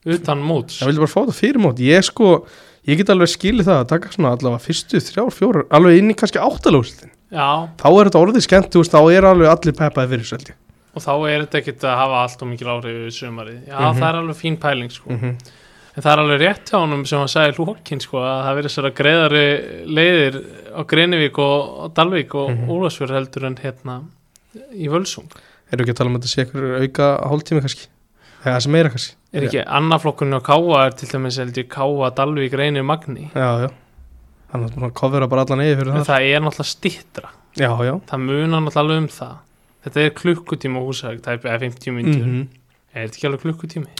utan móts. Ég vildi bara fá þetta fyrir mót. Ég sko, ég get alveg skilið það að taka svona allavega fyrstu þrjár, fjórar alveg inn í kannski áttalóðslutin Já, Þá er þetta orðið skemmt, þú veist, þá er alveg allir peppaði fyrir sveldi og þá er þetta ekkert að hafa allt og mikil áhrif við sumarið Já, Mhm. það er alveg fín pæling sko mm -hmm. En það er alveg rétt hjá honum sem hann sagði í lókin sko að það verið svona greiðari leiðir á Greinivík og, og Dalvík og mm Mhm. heldur en hérna í Völsung. Erum ekki að tala um að þetta sé ykkur auka hálftími kannski Eða það sem meira kannski Er ekki annaflokkurinn á Káa er til dæmis heldur Káa, Dalvík, Reynir, Magni. Já, já Þannig að það kofera bara allan eigi fyrir það það er náttúrulega stittra. Já, já Það munar náttúrulega um það. Þetta er klukkutíma húsæk, það er 50 minntur. mm Er þetta ekki alveg klukkutími?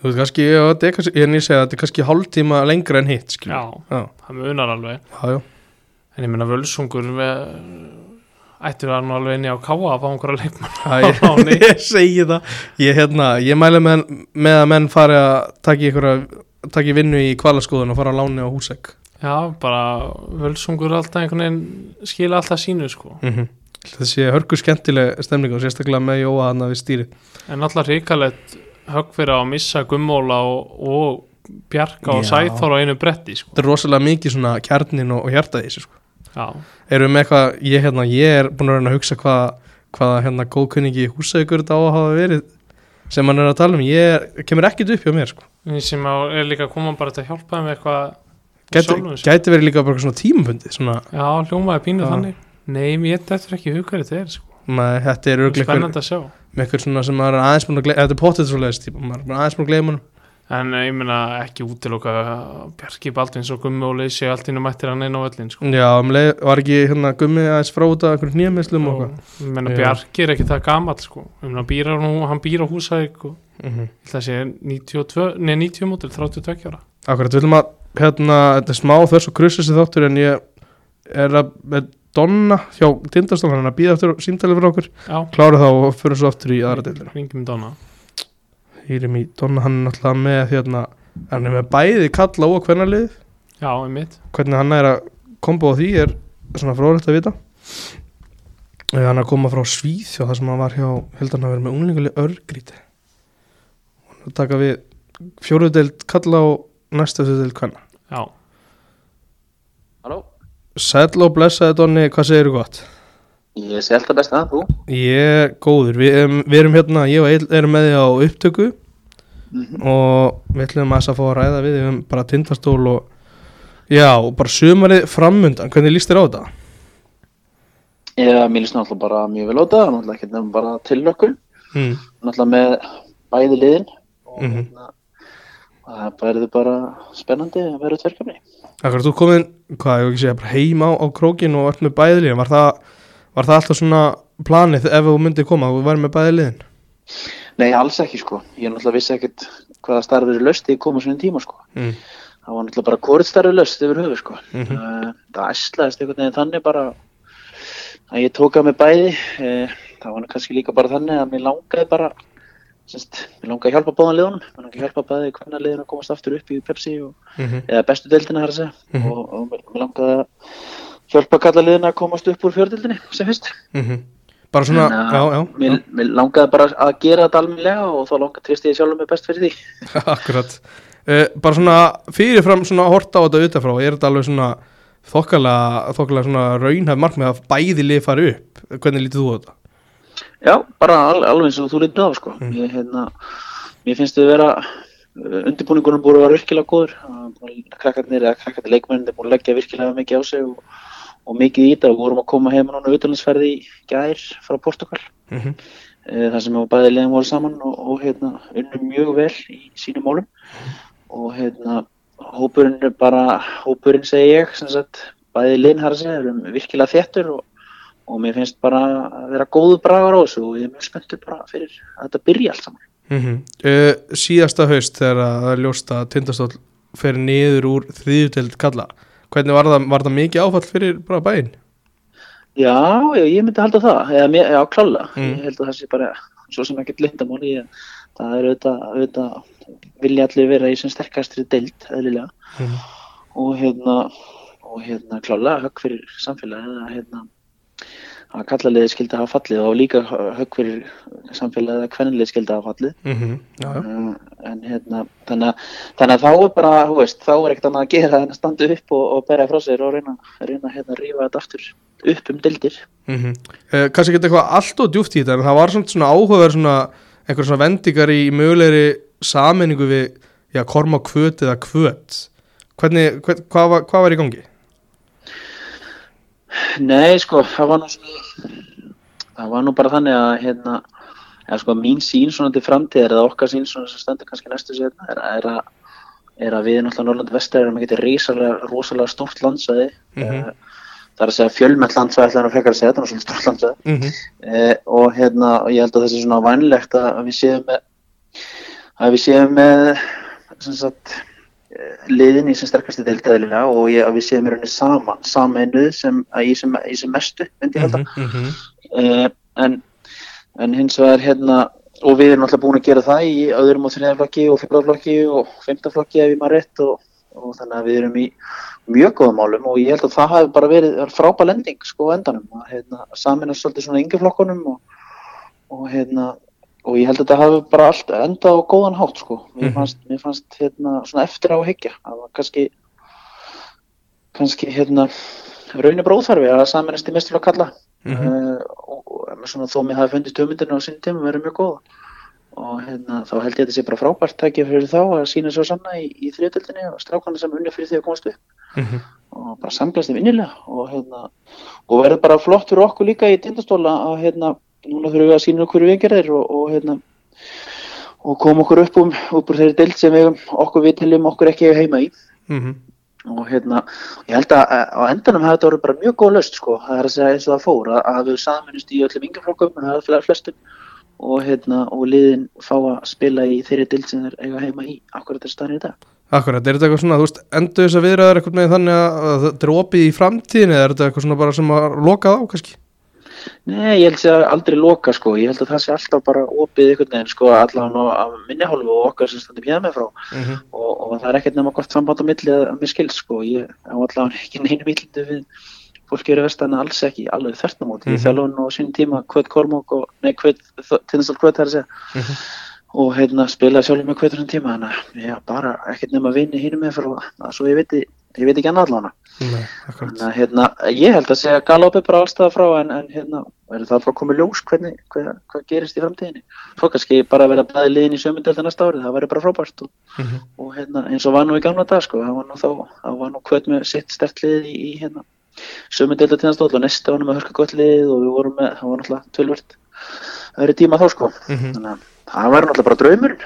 Þú veist, kannski, já, þetta er kannski, ég er nýr að segja að þetta er kannski hálftíma lengra en hitt, skilur Já, já, það munar alveg. já, já. En ég meina Völsungur ættir það nú alveg inni á Káa að fá einhverja leikmann Æ, á láni. ég segi það ég, hérna, ég mæli með, með að menn fari að í, ykkur, taka í vinnu í kvalaskoðun og fara að láni á húsegg Já, bara völsungur alltaf einhvern veginn skila alltaf sínu sko mm -hmm. Þessi hörku skemmtileg stemning og sérstaklega með Jóa hann við stýri en alltaf ríkalegt högg fyrir að missa gummóla og, og bjarga og Já. sæþór á einu bretti sko þetta er rosalega mikið svona kjarnin og, og hjartaði þessu sko. Já, erum við með eitthvað, ég, hérna, ég er búin að reyna að hugsa hvað, hvaða hérna góðkunningi húsaukur þetta á að hafa verið sem hann er að tala um, ég er, kemur ekkit upp hjá mér sko. Ég sem á, er líka að koma bara til að hjálpa þeim með eitthvað gæti, gæti verið líka bara svona tímafundi svona, Já, hljómaði pínu Já. þannig Nei, mér þetta ekki hugari þetta er sko með, þetta er örugglega einhver- Spennandi að sjá með eitthvað svona sem maður er aðeins búin að gleyma þetta er potið svo leiðist, maður er bara aðeins búin að gleyma En eh, ég meina ekki útiloka Bjarki Baldvins og Gummi og Leysi allt innum mættir hann inn á öllin sko. Já, um leið, var ekki hérna gummi aðeins frá út af einhverjum nýjamislum og og ég meina Já. Bjarki er ekki það gamall sko. ég meina býr nú, hann býr á húsæk og eitthvað mm ég ætla að segja 92, nei 90 mótil 32 ára Akkurat, við viljum að hérna, þetta er smá þess og krussa sér þáttur en ég er að með Donna hjá Tindastofan hann að býða eftir símtali fyrir okkur. Já, klára þá og fyrir svo aftur í aðra deildina. Ringjum Donna. Hýrim í Donna, hann er náttúrulega með hérna, hann er með bæði kalla og hvernalið Já, einmitt. Hvernig hann er að kombo á því er svona fróðlegt að vita. Eh, hann er að koma frá Svíð og það sem hann var hjá heldur hann að vera með unglinguleg örgríti. Hann er að taka við fjóruðdeild kalla og næsta deild hvenna Sæll og blessaði Donni, hvað segir þú gott? Ég sé alltaf best að þú Ég góður, við, erum- við erum hérna ég og Eil erum með því á upptöku og við ætlum að þess að fá að ræða við um bara tindastól og já, og bara sumarið framundan, hvernig líst þér á þetta? Já, mér líst náttúrulega bara mjög vel á þetta, náttúrulega ekki nefnum bara tilökkun, Mm. náttúrulega með bæði liðin og Mhm. hérna, það verður bara spennandi að vera tverkefni. Akkur, þú komin, hvað, ég vil ekki segja, bara heim á, á krókin og ert með bæðiliðin, var það, var það alltaf svona planið ef þú myndir koma, þú væri með bæðiliðin? Nei, alls ekki sko, ég náttúrulega vissi ekkert hvaða starfið er löst í koma svona tíma sko. Mm. Það var náttúrulega bara hvort starfið löst yfir höfu sko. Mhm. uh, það æslaðist einhvern veginn þannig bara að ég tók að mig bæði, uh, það var kannski líka bara þannig að mér langaði bara, semst, mér langaði að hjálpa báðan liðunum, mér langaði að hjálpa bæði hvernig liðin að komast aftur upp í Pepsi og Mm eða bestu deildina þar að segja Mhm. og, og mér mér langaði að hjálpa kalla liðina að komast upp úr fjördildinni sem fyrst -hmm. Bara svona, En, uh, já, já, mér, mér langaði bara að gera þetta almennilega og þá langaði trist ég sjálfur mig best fyrir því já, akkurat. Uh, bara svona fyrirfram svona horta á þetta utanfrá, er þetta alveg svona þokkalega, þokkalega svona raunhæf markmið að bæði lið fari upp, hvernig lítið þú á þetta? Já, bara al, alveg eins og þú lítið á sko. Mm. Ég, hérna, mér finnst þið vera uh, undirbúningunum búið að vera virkilega góður krakkarnir eða krakkarnir leikmennir búið að leggja virkilega mikið á sig og, og mikið í þetta og vorum að koma heima núna utanlandsferði í gær frá Portugal Mhm. uh, þar sem við bæði liðum voru saman og, og hérna, unnum mjög vel í sínum málum og hérna hópurinn bara, hópurinn segi ég sem sagt, bæði liðin har að segja erum virkilega þéttur og og mér finnst bara að vera góðu bragar á þessu og ég er mjög spenntur bara fyrir að þetta byrja allt saman. Mm uh, síðasta haust þegar að það er ljóst að tindastóll fer niður úr þriðuteld kalla hvernig var það, var það mikið áfall fyrir bara bæinn? Já, já, ég myndi halda það, eða, mér- já, klála, Mm. ég held að það sé bara svo sem ekkert lindamáli, ég, það er auðvitað, auðvitað vilja allir vera í sem sterkastri deild, eðlilega, Mm. og hérna, og hérna klála högg fyrir samfélagið, eða hérna, að kallaliði skildi hafa fallið og líka högg fyrir samfélagið að kvennliði skildi hafa fallið. Mm já. Uh, en hérna þannig að, þannig að þá er bara þú veist, þá er ekkert annað að gera en að standa upp og, og bæra frá sér og reyna, reyna hérna að rífa þetta aftur upp um dildir Mm uh, kannski ekki eitthvað allt og djúft í þetta en það var svona áhugaverð svona einhver svona vendingar í mögulegri sameiningu við, já, korma kvöt eða kvöt hvernig, hvern, hvað, var, hvað var í gangi? Nei, sko, það var nú það var nú bara þannig að hérna, eða sko, mín sín svona til framtíðar eða okkar sín svona sem stendur kannski næstu sér er, er, að, er að við náttúrulega Norrland Vestar erum geta rosalega, rosalega stórt landsvæði Mhm. uh, það er að segja fjölmett landsvæði ætlaðan að frekar að segja þetta er svona stórt landsvæði Mm -hmm. eh, og hérna og ég held að það sé svona vænlegt að við séum með að við séum með sem sagt eh, liðin í sem sterkasti deildaðilega og ég, við séum í rauninni saman sameinuð sem, að í, sem, í sem mestu myndi ég halda mm -hmm. eh, en, en hins vegar hérna og við erum alltaf búin að gera það í öðrum og þriðaflokki og fyrraflokki og femtaflokki ef ég maður rétt og, og þannig að við erum í mjög góðum málum og ég held að það hafi bara verið frábær lending sko endanum að hérna, saminast svolítið svona yngi flokkunum og, og hérna og ég held að þetta hafi bara allt endað á góðan hátt sko mér Mhm. fannst, mér fannst hérna svona eftir á að hyggja að kannski kannski hérna raunir bróðþarfi að saminast í mesturlokk kalla Mhm. uh, og, og svona, þó mér hafi fundist hugmyndinu á sín tíma verið mjög góða og hérna, þá held ég að þetta sé bara frábært tækja fyrir þá að sína svo sanna í, í þriðdöldinni og strákana sem unni fyrir því að komast upp Mhm. og bara samglast þeim innilega og, hérna, og verður bara flott fyrir okkur líka í tindastóla að hérna, núna þurfum við að sína okkur viðgerðir og, og hérna og koma okkur upp um upp úr þeirri deild sem við, okkur við teljum okkur ekki heima í Mhm. og hérna, ég held að að á endanum hefði þetta voru bara mjög góð löst sko, það er að segja eins og það fór að, að við saminust í öllum yngjaflokkum, það er fle- flestum og hérna, og liðin fá að spila í þeirri dild sem þeir eiga heima í akkurat þessi staðin í dag. Akkurat, er þetta eitthvað svona, þú veist, endur þess að viðraður eitthvað með þannig að að þetta er opið í framtíðin eða er þetta eitthvað svona bara sem að loka á kannski? Nei, ég held að aldrei loka sko, ég held að það sé alltaf bara opið einhvern veginn sko, allavega á minni hálfu og okkar sem standum hér með frá Mm -hmm. og, og það er ekkert nema gott samband á milli að, að mér skilst sko, ég á allavega ekki neinu millindu við fólki eru vestan alls ekki alveg þörtnumót, mm Mhm. -hmm. ég þjálfun og sín tíma Kvöt Kormók og, nei Tinnstall Kvöt þar að segja Mhm. og hérna spilaði sjálfur með Kvöt þessum tíma þannig að bara ekkert nema vinni hínum með frá, að svo ég veit, ég veit ekki annað allavega. Þannig að hérna, ég held að segja galopi bara allstað frá en, en hérna, verður það bara komið ljós hvernig, hvað, hvað gerist í framtíðinni. Svo kannski bara vera bæði liðin í sömundelta næsta árið, það verður bara frábært og, Mhm. og hérna, eins og var nú í gamla dag sko, það var nú þá, það var nú kvöt með sitt stert lið í, í hérna, sömundelta tíðanstóll og næsta var nú með hörka gott lið og við vorum með, það var náttúrulega tölvört öðru tíma þá sko. Mhm. Þannig að það var náttúrulega bara draumurinn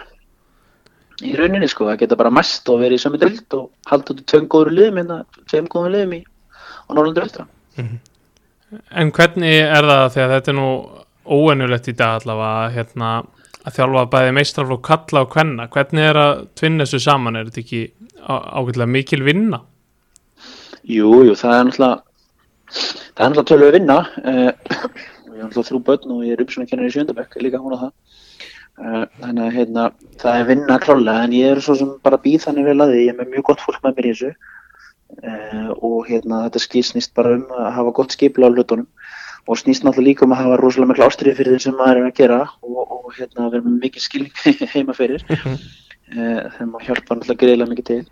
í rauninni sko, að geta bara mest og verið í sömu deild og halda út tveim góður liðum hérna, tveim góðum liðum í á Norrlandur Vestra. En hvernig er það þegar þetta er nú óennulegt í dag allavega hérna, að þjálfa bæði meistraflokk kalla og kvenna, hvernig er að tvinna þessu saman, er þetta ekki á- ágætlega mikil vinna? Jú, jú, það er náttúrulega það er náttúrulega tölvu að vinna uh, ég er náttúrulega þrjú börn og ég er uppsvunarkennar í Sjöndabæk líka hún á það þannig að hérna, það er vinna klálega en ég er svo sem bara býð þannig vel að því. Ég er með mjög gott fólk með mér í þessu. Uh, og hérna þetta skýr snýst bara um að hafa gott skipla á hlutunum. Og snýst náttúrulega líka um að hafa rosalega mikla ástriði fyrir þeim sem maður er að gera og, og hérna vera með mikið skilning heima fyrir. Uh, þeim að hjálpa náttúrulega greiðlega mikið til.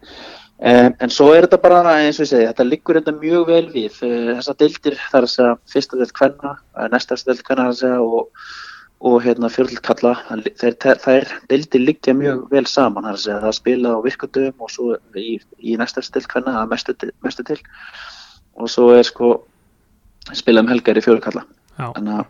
Um, en svo er þetta bara eins og ég segi, þetta liggur þetta mjög vel við. Þessar deildir, það er að segja fyrsta deild hvenna, uh, næsta deild hvenna það er að segja og, og hérna fjörðild kalla þeir, þær deildir liggja mjög vel saman segja það spila á virkundum og svo í, í næsta stil hvernig að mestu, mestu til og svo er sko spila um helgar í fjörðild kalla Já. þannig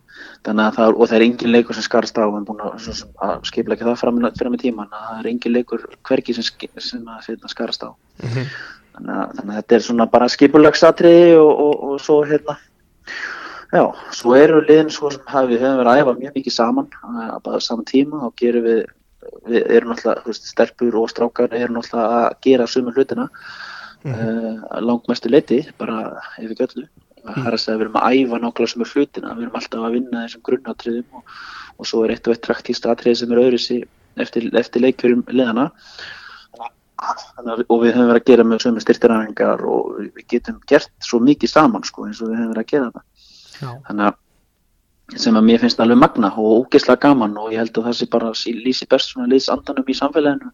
þannig að það, og það er engin leikur sem skarast á en búin að, að skipla ekki það fram, fram í tíman að það er engin leikur hvergi sem, sem að, sem að skarast á Mhm. þannig að, þannig að þetta er svona bara skipulagsatriði og, og, og svo hérna já, svo eru liðin svo sem hafi, við höfum verið að æfa mjög mikið saman að bara á saman tíma og gerum við við erum náttúrulega, þú veist, stelpur og strákar erum náttúrulega að gera sömu hlutina mm Mhm. langmestu leiti bara yfir göllu það er að segja að við erum að æfa nákvæmlega sömu hlutina við erum alltaf að vinna þessum grunnatriðum og, og svo er eitt og eitt traktíst atriði sem er öðru eftir, eftir leikjurum liðana og við höfum verið að gera með sömu styrtiræfingar og við getum gert svo mikið saman sko, eins og við höfum verið að gera það. Þannig að sem að mér finnst alveg magna og ógeðslega gaman og ég held að það sé bara lýsi best svona liðsandanum í samfélaginu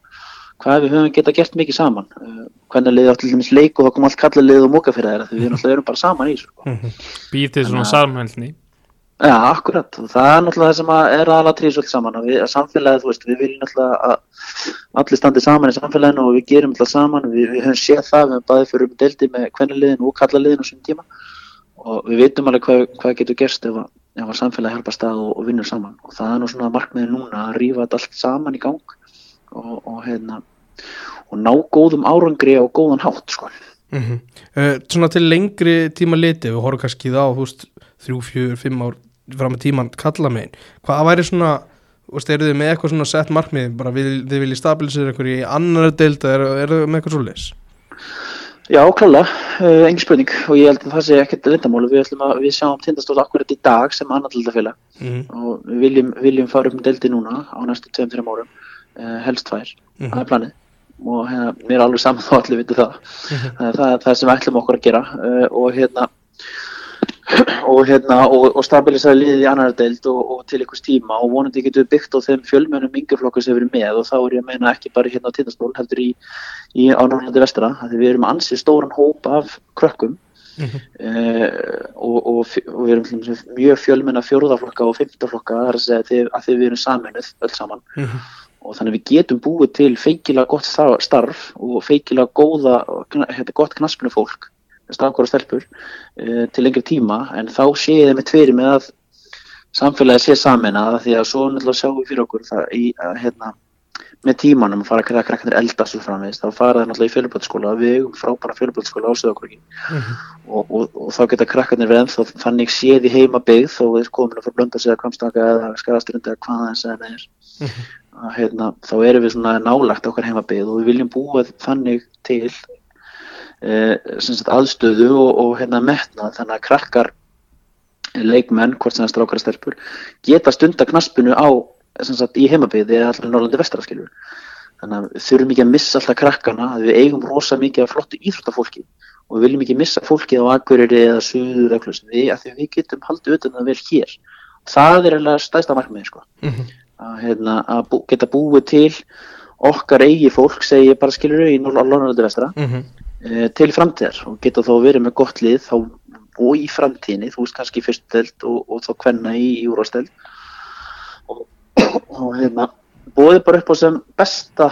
hvað við höfum geta gert mikið saman? Uh, hvernig liðið átt til dæmis leik og það kom allt kalla liðið og móka fyrir þeirra því við náttúrulega erum bara saman í þessu sko. býr til svona samhælni Já, akkurat. Og það er náttúrulega það sem að er aðalatrið svolítið saman að, við, að samfélagið, þú veist, við viljum náttúrulega að allir standi saman í samfélaginu og við gerum alltaf saman, við, við höfum séð það við höfum bæðið fyrir um deldi með kvennaliðin og kallaliðin á svona tíma og við veitum alveg hvað, hvað getur gerst ef að, samfélagið hjálpa stað og, og vinnur saman og það er nú svona markmiðið núna að rífa þetta allt saman í gang og, og hérna og ná góðum árangri á góðan hátt sko. Mm svona til lengri tíma liti við horfum kannski þá, þrjú, fjör, fimm ár fram með tíman kalla megin hvað væri svona, veist, eru þið með eitthvað svona sett markmið, bara vil, þið viljið stabilisera eitthvað í annar deild eða eru eru þið með eitthvað svo leis? Já, klálega, uh, engin spurning. Og ég held að það sé ekkert lindamáli við, við sjáum tindastóla akkurat í dag sem annar tildafélag Mm og við viljum, viljum fara upp með delti núna á næstu 2-3 árum. Uh, helst tvær, Mhm. það er planið. Og hérna, mér er alveg saman þá allir vitu það. Það er það, það sem við ætlum okkur að gera. Uh, og hérna og hérna og, og stabilisera liðið í annar deild og, og til einhvers tíma og vonandi getum við byggt á þeim fjölmennum yngjaflokkur sem við erum með og þá er ég að meina ekki bara hérna á tindastól heldur í, í á Norrlandi vestra því við erum ansið stóran hóp af krökkum Mhm. uh, og, og, fj- og við erum mjög fjölmenna fjórðaflokka og fymtaflokka það er að segja að þið, við erum saminuð öll saman Mhm. og þannig við getum búið til feikilega gott sta- starf og feikilega góða, hérna, gott knaspinu fólk strákar og stelpur uh, til lengri tíma en þá séð þeim með tveri með að samfélagi sé saminað því að svo náttúrulega sjáum við fyrir okkur það í, að, hérna, með tímanum að fara að krakkanir eldast og framvegist þá fara það náttúrulega í fjöluböldsskóla við eigum frábæra fjöluböldsskóla á Söðakorgi og, og, og þá geta krakkanir við ennþá þannig séð í heima byggð þó við komin að fara blönda sig að kvamstaka eða skarasturundi eða hvað það eins eða neður að, hérna, þá erum við svona nálagt okkar heima byggð og við viljum búa þannig til aðstöðu og, og hérna, metna þannig að krakkar leikmenn, hvort sem það strákar að stelpur geta stunda knaspinu á sagt, í heimabyggði eða allir Norrlandi vestra skilur þannig að þurfum ekki að missa alltaf krakkana að við eigum rosa mikið af flottu íþróttafólki og við viljum ekki missa fólkið á Akureyri eða Suður eða Klus við, að því við getum haldið utan það vel hér það er eiginlega stæðsta markmið sko. Mhm. að, hérna, að bú, geta búið til okkar eigi fólk segi ég bara skilur í Norrlandi vestra Mhm. eh, til framtíðar og geta þá verið með gott lið þá, og í framtíðinni, þú veist kannski í fyrstdelt og, og þá hvenna í, í úrvastelt og, og hérna búið bara upp á sem besta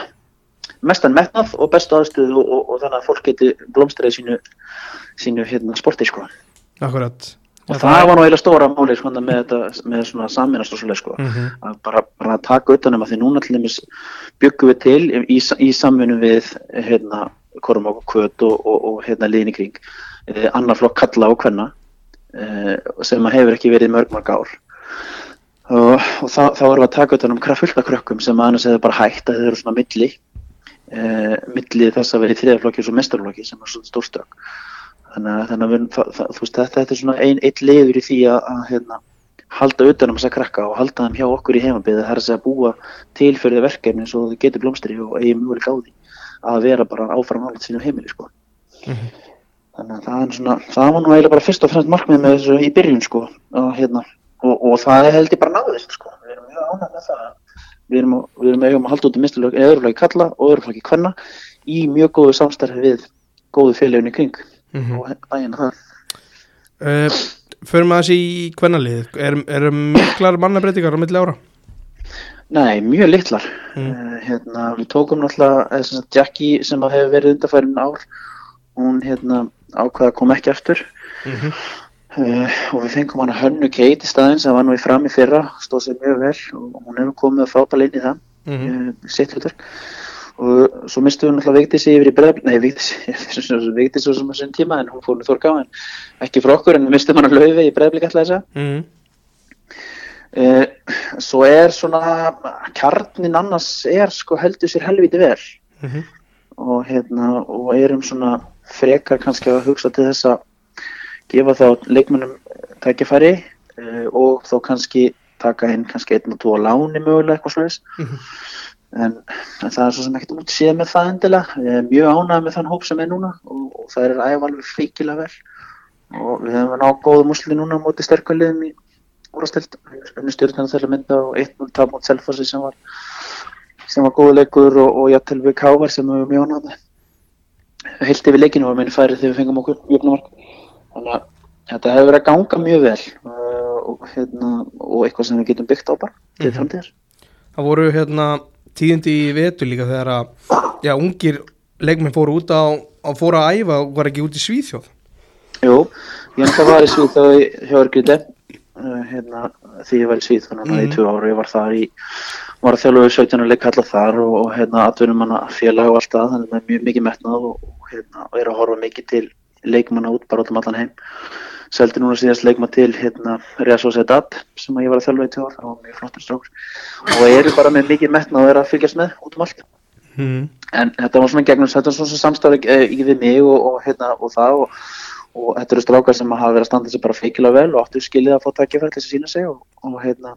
mestan metnað og bestu aðstöðu og, og, þannig að fólk geti blómstrið sínu, sínu hérna, sporti sko. Akkurat og það, það var nú eiginlega stóra máli sko, með, þetta, með svona saminast og svoleið sko. Mhm. að bara, bara taka utanum að því núna til dæmis byggum við til í, í samvinnu við hérna, Kormák og Kvöt og, og, og hérna liðin í kring. Eh, annar flokk kalla og kvenna eh, sem hefur ekki verið mörg mörg ár. Og, og þá, erum við að taka utanum kraftfullta krökkum sem annars hefur bara hægt að þau eru svona milli eh, milli þess að vera í þriðaflokki og mestarflokki sem er svona stórstök þannig að, þannig að við, það, það, veist, þetta, þetta er svona ein, eitt liður í því að, að hérna, halda utanum þess að krakka og halda þeim hjá okkur í heimabíði það er að segja að búa til fyrir þau verkefni svo þau getur blómstri og eigi mjög á því að vera bara áfram nálega sínum heimili sko. þannig að það svona það var nú eiginlega bara fyrst og fremst markmið með þessu í byrjun sko og, hérna, og, og það held ég bara náðist sko. Við erum mjög ánægð með það. Við erum, að- við erum eigum að halda út í misturlög öðruflagi kalla og öðruflagi kvenna í mjög góðu samstarfi við góðu félagin í kring. Mhm. og bæina það Uh, förum við þessi í kvennalið er, er miklar mannabreitingar á milli ára Nei, mjög litlar. Mm. Uh, hérna, við tókum náttúrulega eða sem Jackie sem að hefur verið undarfærin ár, hún hérna, ákvaða að koma ekki aftur mm uh, og við fengum hana Hönnu Kate í staðinn sem var nú í fram í fyrra, stóð sér mjög vel og hún hefur komið að frábæla inn í það, -hmm. uh, sitt hlutverk. Og svo mistum við náttúrulega Vigdísi yfir í breðab, nei Vigdísi, svo sem að sinni tíma en hún fór nú þorka á en ekki frá okkur en við mistum hana laufi í breðablik alltaf þess að. -hmm. Uh, svo er svona kjarnin annars er sko heldur sér helviti vel Mhm. og hérna og erum svona frekar kannski að hugsa til þess að gefa þá leikmennum tækifæri uh, og þó kannski taka inn kannski einn og tvo láni mögulega eitthvað slags Mhm. en, en það er svo sem ekkert út séð með það endilega er mjög ánægð með þann hóp sem er núna og, og það er æfa alveg fríkilega vel og við hefum náð góðum úsli núna á móti sterkvaliðum í úrastilt unni stjórnarnar þeirra mynda og 1-0 tap mot Selfossi sem var sem var góðu leikur og, og játtel við Kávar sem við með. Heilt yfir leikinu var minni færið þegar við fengum okkur jöfnumark. Þannig að þetta hefur verið að ganga mjög vel uh, og, hérna, og eitthvað sem við getum byggt á bara til Mhm. framtíðar. Það voru hérna tíðindi í vetu líka þegar að já, ungir leikmenn fóru út á, á fóru að æfa og var ekki út í Svíþjóð. Jú, ég ennþá var í þá hjá Örgríti uh, hérna, því ég var í Svíð þannig að Mhm. í tvö ára ég var þar í var að þjálfa við 17 leik allar þar og, og hérna atvinnum hana félag og allt það þannig að það er mjög mikið metnað og, hérna og er að horfa mikið til leikmanna út bara út um allan heim seldi núna síðast leikmann til hérna Rea Sociedad sem að ég var að þjálfa í tvö ár og mjög flottur strákur og eru bara með mikið metnað og er að fylgjast með út um allt mm. en þetta var svona gegnum þetta var svona samstarf e, í við mig og, og, hérna, og það og, og þetta eru strákar sem hafa verið að standa sig bara feikilega vel og áttu skilið að fá takkifæri til þess að sína sig og, og, hérna,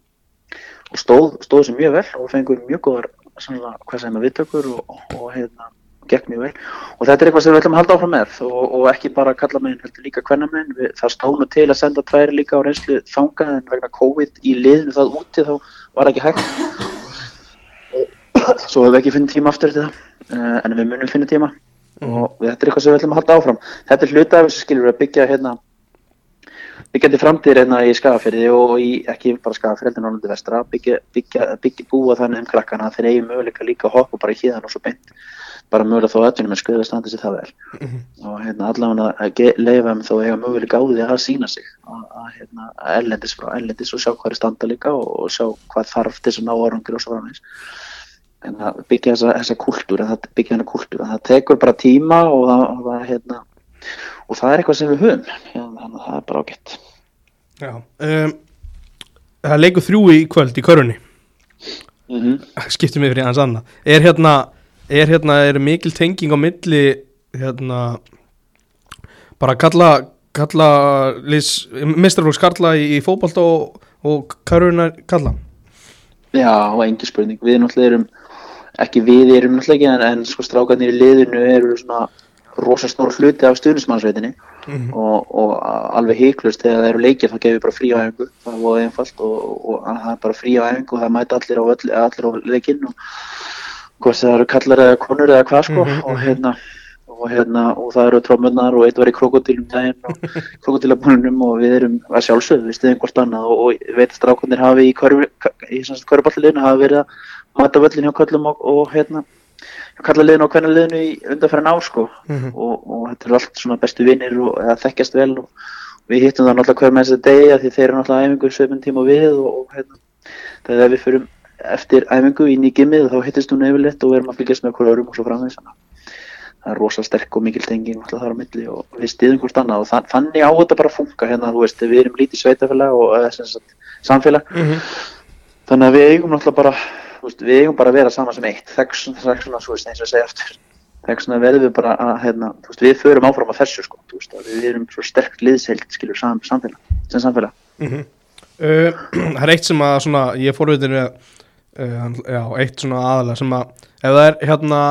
og stóð, stóð sér mjög vel og fengur mjög góðar svona, hvað sem er viðtökur og, og hérna, gekk mjög vel. Og þetta er eitthvað sem við ætlum að halda áfram með og, og ekki bara kalla meginn, heldur líka hvenna meginn það stónu til að senda tvær líka á reynslu þangað en vegna COVID í liðinu það úti þá var ekki hægt. Svo hefur við ekki finnið tíma aftur til það uh, en við munum finna tíma og þetta er eitthvað sem við ætlum að halda áfram. Þetta er hluta af þessu skilur að byggja hérna byggjandi framtíðir hérna í skafafyrði og í, ekki bara skafafyrði heldur nánandi vestra byggja, byggja, byggja búa þannig um krakkana þeir eigi möguleika líka að hoppa bara í híðan og svo beint. Bara mögulega þó öllunum er skuðið að standa sér það vel. Og hérna allavega að leyfa þeim þó eiga möguleika á því að sína sig. Að, að, hérna, ellendis frá ellendis og sjá hvað er standa líka og, og sjá hvað þarf til þess að ná árangur og svo en að byggja þessa, þessa kultúr byggja hennar kultúr að það tekur bara tíma og það, og það, hérna, og það er eitthvað sem við höfum hérna, þannig að það er bara ágætt. Já um, Það er leikur þrjú í kvöld í körunni mm -hmm. skiptum við fyrir hans annað. Er hérna, er hérna er mikil tenging á milli hérna bara kalla kalla mistraflóks kalla í, í fótbolt og, og köruna kalla Já, og engi spurning, við náttúrulega erum ekki við erum náttúrulega ekki en, en sko strákarnir í liðinu eru svona rosa stór hluti af stuðnismannsveitinni Mhm. og, og alveg heiklust þegar það eru leikir þá gefur við bara frí á æfingu það er voða einfalt og, það er bara frí á æfingu og það mæta allir á, öll, allir á leikinn og hvort það eru kallar eða konur eða hvað sko Mhm, og mhm. hérna og hérna og það eru trómunnar og eitt var í krokodilum daginn og krokodilabúnunum og við erum að sjálfsögðu við stiðum hvort annað og, og veit að strákunir hafi í kvöruballileginu hafi verið að mæta völlin hjá köllum og, og hérna kallaliðinu og kvennaliðinu í undanfæra ár sko Mhm. og, og þetta eru allt svona bestu vinnir og eða þekkjast vel og við hittum það náttúrulega hver degi að því þeir eru náttúrulega æfingu svipin tíma við og, og hérna, þegar við fyrum eftir æfingu inn í gimmið þá hittist hún yfirleitt og við erum að fylgjast með hverju örum og svo framvegis það er rosa sterk og mikil tenging þar á milli og við stiðum hvort annað og þann, þannig á þetta bara að funka hérna þú veist við erum lítið sveitafélag og eða, sagt, samfélag Mhm. þannig að við eigum náttúrulega bara þú veist, við eigum bara að vera saman sem eitt þess svona svo veist eins og ég segi aftur þess vegna verðum við bara að hérna, þú veist, við förum áfram að þessu sko, þú veist, við erum svo sterkt liðsheild skilur sam, samfélag, sem samfélag Mhm. Uh, það er eitt sem að svona, ég fór við með já, eitt svona aðalega sem að ef það er hérna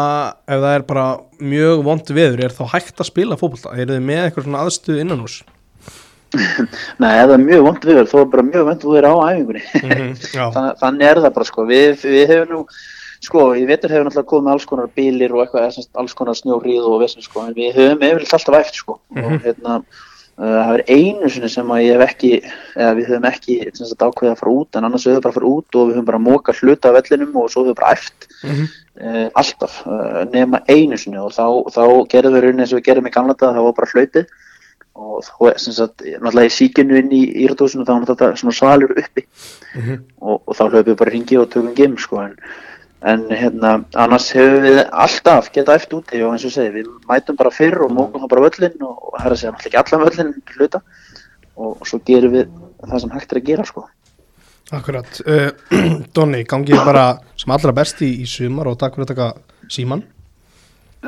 ef það er bara mjög vond veður er þá hægt að spila fótbolta, eru þið með eitthvað svona aðstuð innan hús Nei, ef það er mjög vond viður, þá er bara mjög vond viður á æfingunni. Mhm, já, Þann, þannig er það bara sko, við, við hefum nú sko, í vetur hefur náttúrulega komið alls konar bílir og eitthvað, alls konar snjóhrið og vesinn sko, en við höfum yfirleitt alltaf æft sko. Mhm. og hérna, það er einu sinni sem að ég hef ekki, eða við höfum ekki sagt, ákveðið að fara út, en annars höfum við bara að fara út og við höfum bara móka hluta af vellinum og svo höfum við bara eft Mhm. uh, alltaf, uh, nema einu sinni og þá, þá gerðum við raunin eins og við gerðum í gamla dag, það var bara hlaupið og þá sem sagt, náttúrulega í síkinu inn í íratúsinu þá var þetta svona svalur uppi Mhm. og, og þá hlaupum við bara hringi og tökum gim sko en, en hérna annars hefur við alltaf geta eftir úti og eins og segi við mætum bara fyrr og mókum það bara völlin og það er að segja náttúrulega ekki allan völlin hluta. Og svo gerum við það sem hægt er að gera sko. Akkurat, uh, Donni, gangi ég bara sem allra best í, sumar og takk fyrir að taka síman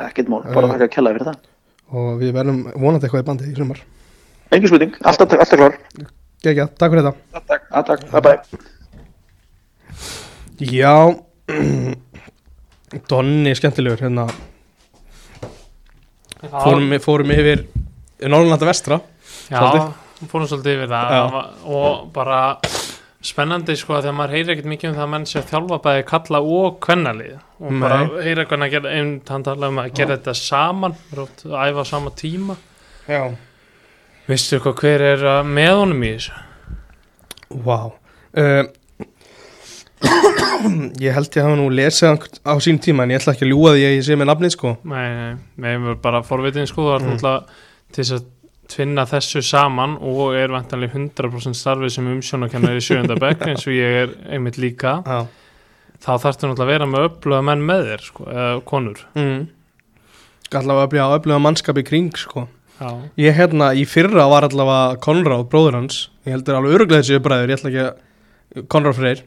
ekkert mál, bara Uh. þakka að kella fyrir það. og við verðum vonandi eitthvað í bandi í sumar. Engin spurning, alltaf, alltaf klár. Gekja, takk fyrir þetta. Takk, takk, bye bye. Já Donni er skemmtilegur hérna. Fórum, fórum yfir Norrlanda vestra Já, fórum svolítið yfir það. Já. Og bara spennandi sko að þegar maður heyrir ekkert mikið um það að menn sé að þjálfa bæði kalla og kvennalið. Og Nei. bara heyra hvernig að gera einn hann tala um að gera þetta saman rótt, að æfa sama tíma. Já. Vistu hvað hver er uh, með honum í þessu? Vá. Uh, Ég held ég hafa nú lesið á sín tíma en ég ætla ekki að ljúga því að ég sé með nafnið sko. Nei, nei, nei, við erum bara forvitin sko, þú ert Mm. náttúrulega til þess að tvinna þessu saman og er vantanlega 100% starfið sem umsjónakennar í sjönda bekk eins og ég er einmitt líka. Já. Þá þarftu náttúrulega að vera með öfluga menn með þér sko, eða konur. Mm. Allavega að bli að öfluga mannskap í kring sko. Já, Ég hérna í fyrra var allavega Konráð, bróður hans. Ég heldur alveg öruglega þessi uppræður, ég ætla ekki að Konráð Freyr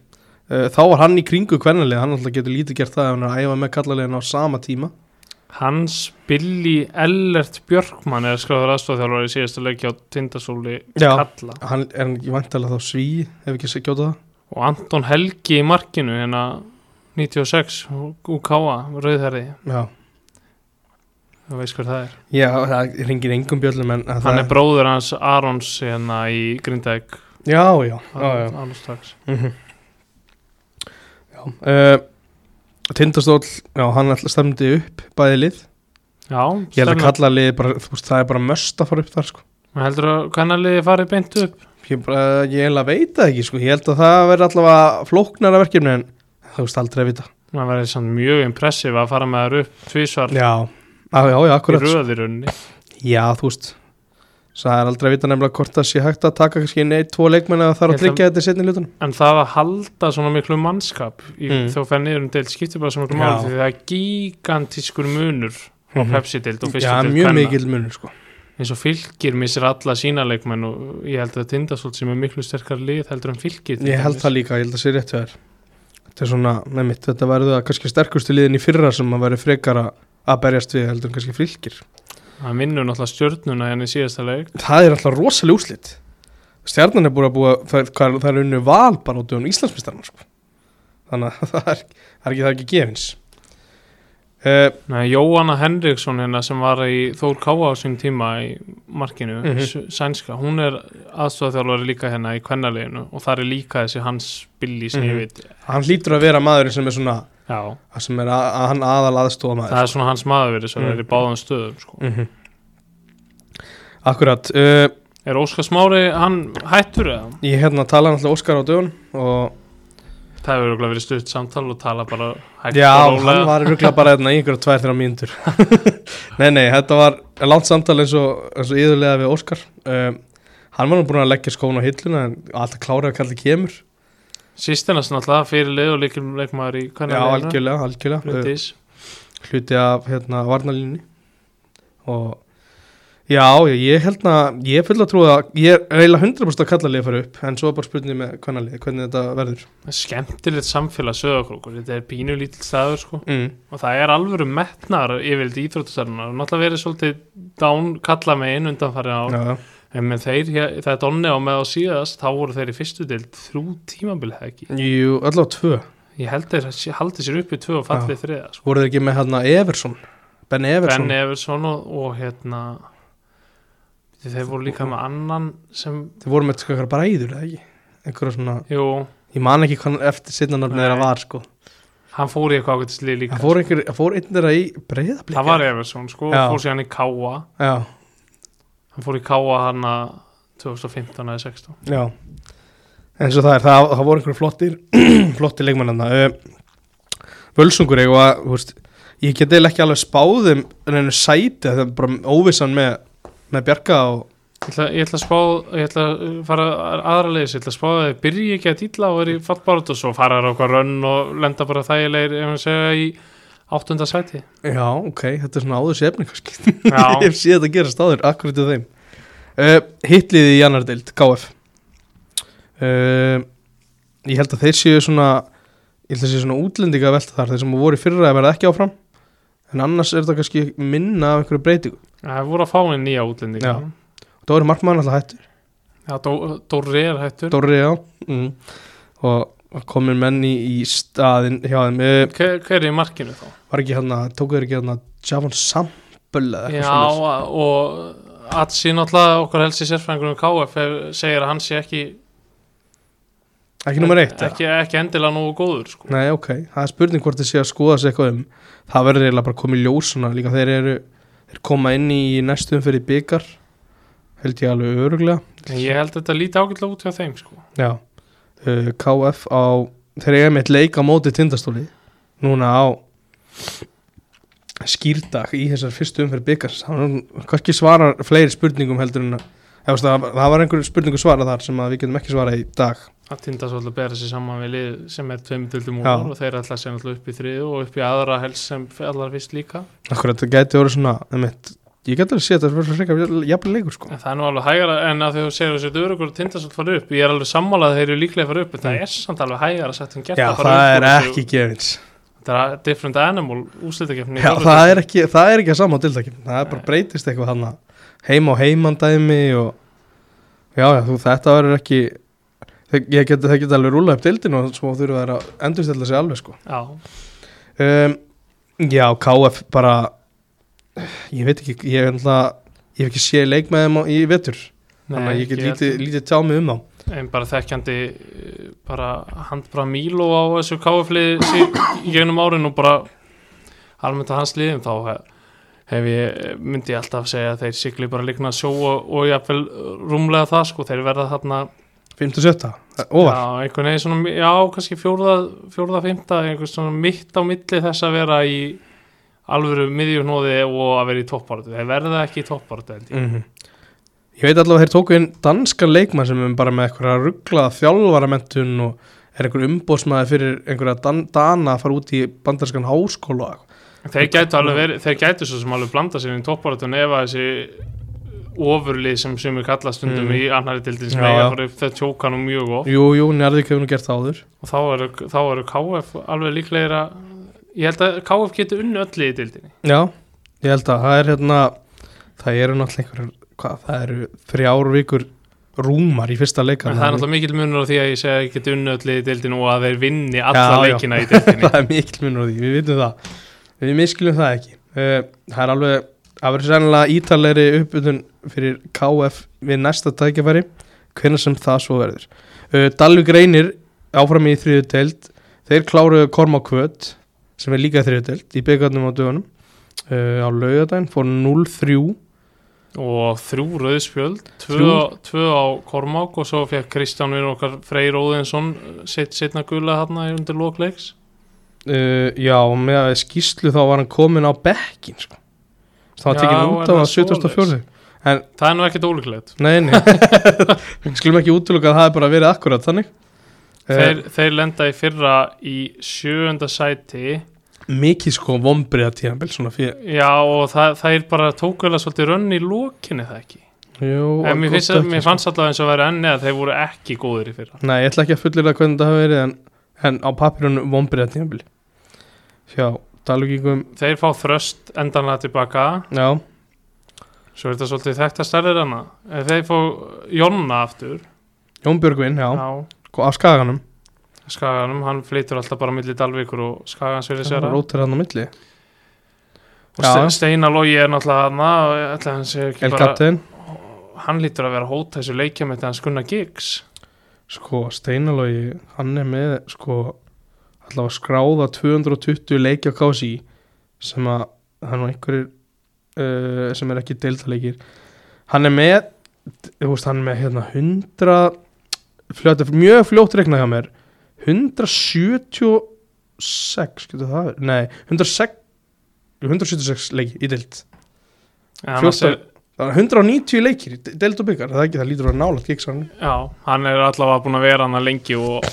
Þá var hann í kringu kvennalið, hann alltaf getur lítið gert það ef hann er að æfa með kallaliðin á sama tíma. Hans Billy Ellert Björkmann er skráður aðstofþjálfur í síðasta leiki á Tindasóli. Kalla Hann er hann ekki vantilega þá sví, ef ekki sé gjóta það. Og Anton Helgi í markinu hérna 96 UKA, rauðherði Já, þú veist hver það er. Já það ringir engum bjöllum en hann er bróður hans Arons hérna í Grindæk Já, já, já, já. Aronsdags Mm Já uh, Tindastóll, já, hann alltaf stemdi upp bæði lið. Já, Ég held að kalla lið bara, þú veist, það er bara möst að fara upp þar sko. Maður heldur að kannaliði farið beint upp? Ég, bara, ég held að veita ekki sko, ég held að það verði allavega flóknara verkefni en þú veist aldrei að vita. Maður verið samt mjög impressív að fara með þær upp tvísvar Já, já, já, já í akkurat sko. röðirunni Já, þú veist Það er aldrei að vita nefnilega hvort það sé hægt að taka kannski neitt, tvo leikmenn eða þarf að tryggja þetta í setni hlutunum en það að halda svona miklu mannskap í, Mm. þá fer niður um deild skiptir bara svona miklu Já. máli því það er gigantískur munur á Mhm. Pepsi deild og fyrstu Já, deild mjög kvenna. mikil munur sko eins og fylgir missir alla sína leikmenn og ég held að Tindastólt sem er miklu sterkar lið heldur en fylgir Ég held það líka, ég held að sé rétt þér Þetta er svona, nefnitt, þetta verður það kannski sterkustu liðin í fyrra sem að verður frekar að berjast við heldur en kannski fylgir hann vinnur náttúrulega stjörnuna hérna í síðasta leik. Það er alltaf rosalega úslit Stjarnan er búin að búa, það, það er unnu val bara út um Íslandsmistarna sko. Þannig að það er, það er ekki, það er ekki gefins uh, Nei, Jóanna Henriksson hérna sem var í Þór Káa á sín tíma í markinu, Mhm. s- sænska hún er aðstofþjálfari líka hérna í kvennaleginu og það er líka þessi hans billi sem Mhm. ég veit Hann hlýtur að vera maðurinn sem er svona að sem er að, hann aðal aðstofa maður það er svona hans maður verið sem Mhm. er í báðan stöðum sko. Akkurat uh, Er Óskar Smári, hann hættur eða? Ég hérna tala náttúrulega Óskar á dögun og Það hefur örugglega verið stutt samtal og tala bara hægt Já, og rólega. hann var rúglega bara hérna einhverja tvær þrjá mínútur. Nei, nei, þetta var langt samtal eins og, eins og yðurlega við Óskar. Um, Hann var nú búin að leggja skóna á hilluna en alltaf klárið að kalla kemur. Sýstinast náttúrulega fyrir lið og leikmaður í Já, kvennaleginu algjörlega, algjörlega. Hluti. Af hérna varnalínni og Já, ég, ég held að ég full að trúa að ég er eiginlega 100% að kalla liða fara upp en svo er bara spurning með hvernig, hvernig þetta verður. Það er skemmtilegt samfélag sögakrókur Þetta er pínu lítill staður sko. Mm. og það er alvöru metnar yfirleitt íþróttastarfnar og náttúrulega verið svolítið dán kalla með einu undanfari á Já, en með þeir, það er donni á með á síðast þá voru þeir í fyrstu deild þrjú tímabil hefði ekki, jú, allavega tvö. Ég held þeir haldi sér upp í tvö og fallið þriða sko. voru þeir ekki með hérna Everson? Ben Everson? Ben Everson og, og hérna þeir voru líka með annan sem, þeir voru með eitthvað bræður eða ekki? Einhverja svona, jú, ég man ekki hvað eftir sinnanarfni þeirra var sko. Hann fór í eitthvað ágættislið líka. Það fór, einhver, það fór einn þeirra í breyðablík það var Everson sko, Já. fór sér hann í Káa já, hann fór í káa hann 2015 eða 16 Já, eins og það er það, það voru einhverju flottir flottir leikmennarna uh, Völsungur eigu að þú veist, ég get eða ekki alveg spáðum en sæti, það er bara óvissan með, með Bjarka og Ég ætla, ég ætla að spá, ég ætla að fara aðra leiðis, ég ætla að spá að þið byrji ekki að dýla og er í fattbárat og svo fara þér okkar rönn og lenda bara þægilegir, ef maður segja, í áttunda sæti. Já, ok, þetta er svona áður sefni kannski Já. Ég séð þetta gerast áður, akkurat í þeim uh, Hitliði í Jannardeild, KF uh, Ég held að þeir séu svona Ég held að séu svona útlendinga að velta þar Þeir sem voru fyrra að verða ekki áfram En annars er þetta kannski minna af einhverju breytingu Það voru að fá henni nýja útlendinga. Já. Það voru markmann alltaf hættur Já, Dó- Dóri er hættur. Dóri, já mm. Og komin menn í, staðin hjá þeim uh, Hver, hver er í markinu þá? Var ekki hérna, tókuður ekki hérna Javon eitthvað Já, svoleiðis? og Atsi náttúrulega okkar helsti sérfræðingur um KF segir að hann sé ekki Ekki nummer eitt ekki, ekki endilega nógu góður sko. Nei, ok, það er spurning hvort þið sé að skoða sig eitthvað um. Það verður eiginlega bara komið í ljós svona. Líka þeir eru þeir koma inn í næstum fyrir byggar held ég alveg öruglega en ég held að þetta líti ágætlega út hjá þeim sko. Já, uh, KF á þeir eiga með leik á móti tindastóli. Núna á skýrdag í þessar fyrstu umferð byggars það kannski svarar fleiri spurningum heldur en að þú veist, það, það var einhver spurningu svarað þar sem að við getum ekki svarað í dag. Að tinda svolítið að bera sig saman við lið sem er tveim dildum Já. úr og þeir að segja náttúrulega upp í þriðu og upp í aðra helst sem allar fyrst líka. Akkurat, það gæti verið svona einmitt, ég gæti alveg sé að það verður frekar jafnlega leikur sko. En það er nú alveg hægara en að þú segir þessi örugur og tinda svolítið fara upp ég er alveg sammálað að þeir eru líklega að fara upp en það er samt alveg hægara sagt en gert Já, að fara það upp er þessu- ekki gefins. Þetta er different animal úslitakefni Já, það er ekki, það er ekki að sama á dildakinn Það er bara breytist eitthvað hann heim á heimandæmi og já, já, þú, þetta verður ekki það, það geti alveg rúlað upp dildin og svo þurfa þær að endurstilla sig alveg sko. Já, um, Já, KF bara ég veit ekki, ég er alltaf ég hef ekki séð leik með þeim í vetur. Þannig að ég get lítið, lítið tjá mig um þá. En bara þekkjandi bara handbra Mílo á þessu káuflið í gegnum árin og bara almennt að hans liðum þá hef, hef ég, myndi ég alltaf segja að þeir sigli bara líkna sjó og, og jafnvel rúmlega það sko, þeir verða þarna 57, ofar? Já, einhvern veginn svona, já, kannski fjórða fjórða, fymta, einhvern svona mitt á milli þess að vera í alvöru miðjurnóði og að vera í toppáratu þeir verða ekki í toppáratu held ég. Mm Ég veit allavega að þeir tóku inn danskan leikmann sem er bara með eitthvað rugglaða þjálfaramentun og er einhver umbóðsmaði fyrir einhverja dan dana að fara út í bandarskan háskóla og eitthvað. Þeir gætu alveg verið, þeir gætu svo sem alveg blanda sér í toppáratun ef að þessi ofurlið sem sumir kalla stundum Mm. í annari dildin sem Já, eiga já. fara upp þeir tjóka nú mjög of Jú, jú, hefur nú gert áður og þá eru, þá eru KF alveg líklegir að ég held að KF getur unni öllu í dildinni Já, ég held að það er hérna það eru náttúrulega einhverjar hvað, það eru þrjár vikur rúmar í fyrsta leika en það er náttúrulega mikil munur á því að ég segi að ég geti unni öllu í dildinni og að þeir vinni alla Já, já. leikina í dildinni það er mikil munur á því, við vitum það við miskilum það ekki. Uh, það er alveg, það verður sennilega ítalegri uppbytun fyrir KF við næsta tækjafæri hvernig sem það svo verður. Uh, Dalvik reynir áfram í þriðu deild. Þeir kláruðu Korma Kvöt sem er líka þriðu deild í byggarnum á dögunum. Uh, á laugadaginn fór 0-3 og þrjú rauðspjöld tvö, tvö á Kormák og svo fekk Kristján við okkar Freyr Óðinsson sitt setna gula hann undir lókleiks uh, já, með að skýslu þá var hann komin á bekkin sko. það var Já, tekinn út á það 74 en það er nú ekkert ólíklegt. Nei, nei. Skulum ekki útluka að það er bara verið akkurat þannig. Þeir, þeir lenda í fyrra í sjöunda sæti. Uh, Mikið sko vombriða tíðanbel já og það, það er bara tókulega svolítið rönn í lókinni það ekki? Jú, en mér, finnst, ekki, mér sko. fannst alltaf eins og verið enni að þeir voru ekki góðir í fyrra. Nei, ég ætla ekki að fullir það hvernig það hafa verið en, en á papirunum vombriða tíðanbel Já, talugíkum þeir fá þröst endanlega tilbaka Já, svo er þetta svolítið þetta stærðir hana þeir fá Jonna aftur. Jón Björgvin, já, já. Á skaganum. Skaganum, hann flytur alltaf bara milli Dalvíkur og Skagans fyrir sér. Rótir hann á milli. Og Steinar Logi er náttúrulega hana og ætla að hann El Captain. Hann lítur að vera að hóta þessu leikja með hans Gunnar Giggs. Sko, Steinalógi, hann er með sko, allavega skráða 220 leiki á kási sem að hann og einhverjir uh, sem er ekki deildaleikir hann er með veist, hann er með hérna 100 fljótt, mjög fljótt reikna hjá mér. 176 getur það nei, 106 176 leiki í annars er, það er 190 leikir í de- deild og byggar það er ekki, það lítur að vera nálægt gíksarn já, hann er allavega búin að vera hann lengi og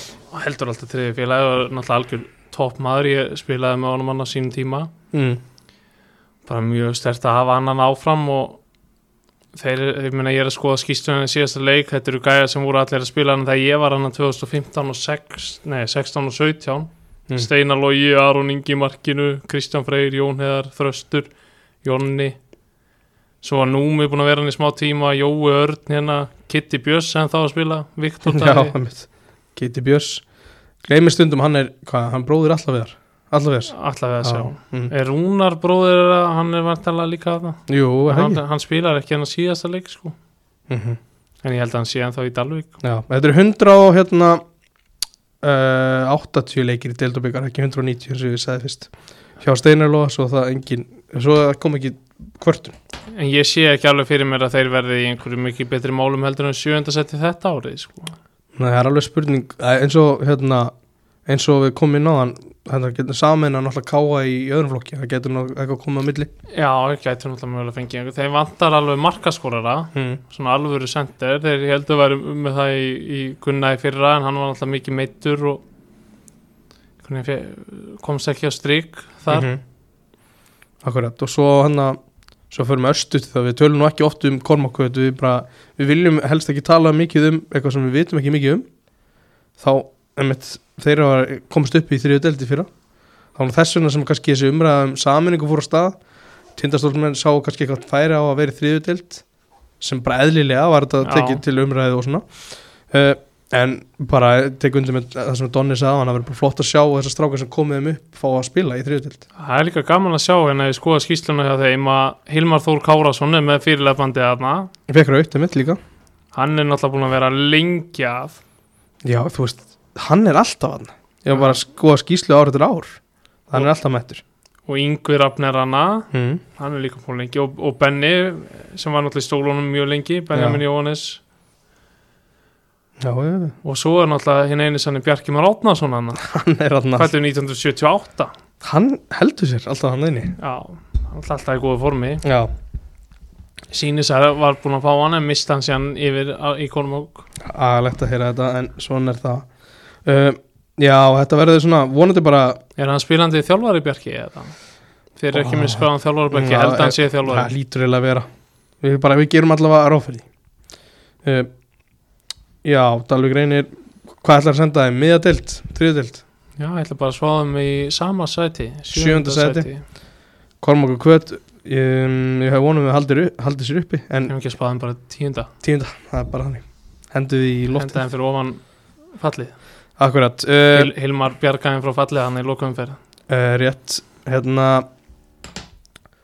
heldur alltaf þriði félagi og er náttúrulega algjör topp maður, ég spilaði með honum hann á sínum tíma. Mm. bara mjög stert að hafa annan áfram og þeir, ég meina ég er að skoða skýstunni í síðasta leik, þetta eru gæjar sem voru allir að spila hann þegar ég var hann 2015 og 6, nei, 16 og 17 Mm. Steinar Logi, Aron Ingi markinu Kristján Freyr, Jón Heðar, Þröstur Jonni svo var Númi búin að vera hann í smá tíma Jói Örn hérna, Kitty Björns sem þá að spila, Viktor já, Daði einmitt. Keiti Björns. Gleymir stundum hann er, hvað, hann bróðir við við Alltaf við að sjá mm. Er Rúnar bróðir, hann er vantanlega líka það jú, er það hann, hann spilar ekki hann að síðasta leik sko. mm en ég held að hann sé ennþá í Dalvík. Já, þetta eru 100 og hérna uh, 80 leikir í deild og byggar, ekki 190 eins og ég sagði fyrst. Hjá Steinarlóa, svo það engin svo kom ekki kvörtun En ég sé ekki alveg fyrir mér að þeir verði í einhverju mikið betri málum heldur en sjöndasetti þetta árið sko. Nei, það er alveg spurning. Eins og hérna eins og við komum inn á hann hérna getur samin að náttúrulega káa í öðrum flokki. Það getur náttúrulega eitthvað komið á milli. Já, ég gæti náttúrulega mögulega fengið einhver. Þeir vantar alveg markaskorara mm. svona alvöru sender, þeir heldur að vera með það í, í Gunna í fyrra en hann var náttúrulega mikið meittur og komst ekki á strik þar. Mhm. Akkurat. Og svo hann að svo förum við östu það við tölum nú ekki oft um kormakvöld við, bara, við viljum helst ekki tala mikið um eitthvað sem við vitum ekki mikið um. Þá einmitt, þeir eru að komast upp í þriðu deldi fyrra. Þá var þess vegna sem kannski þessi umræða um saminningu fór á stað. Tindastólmenn sá kannski eitthvað færi á að vera í þriðu deld sem bara eðlilega var þetta tekið til umræðu og svona. Uh, en bara tek undir með það sem Donni sagði á hann að vera bara flott að sjá þessar strákar sem komið þeim upp fá að spila í þriðu deld Það er líka gaman að sjá hérna í skoða skýsluna hjá þeim að Hilmar Þór Kárasson er með fyrirlefandi aðna fekk raut, einmitt líka. Hann er náttúrulega búin að vera lengi að. Já, þú veist, hann er alltaf hann Ég var bara að skoða skýslu árið til ár. Hann er alltaf mættur. Og Yngvi Rafn er hana. Mm. hann er líka búin lengi. Og, og Benni sem var náttúrulega í stólunum mjög lengi Benjamin Jóhannes Já, og svo er náttúrulega hinn eini sann Bjarki Már Átnason hann. Hann er hann fættur 1978 Hann heldur sér alltaf hann einni já, hann er alltaf í góðu formi. Já, Sýnis að var búin að fá hann en mista hann síðan yfir í Kormák aðlegt að heyra þetta En svona er það. Uh, Já, þetta verður svona Vonandi bara er hann spilandi þjálfari Bjarki eða? Þeir eru ekki Ó. með skráðan þjálfari Bjarki held að hann sé Það þjálfari. lítur eiginlega að vera. Við, bara, við gerum allavega því. Uh, Já, Dalvik reynir Hvað ætlar að senda þeim? Miðadelt, þriðadelt já, ég ætla bara að sváðum í sama sæti Sjöunda sæti. Kormáku kvöt um, Ég hef vonum við haldir, upp- haldir sér uppi En Ef ekki að spáðum bara tíunda. Tíunda, það er bara þannig. Hendu því í loftið. Henda þeim fyrir ofan fallið. Akkurat uh, Hil Hilmar bjargaðin frá fallið hann í lokumferð uh, Rétt Hérna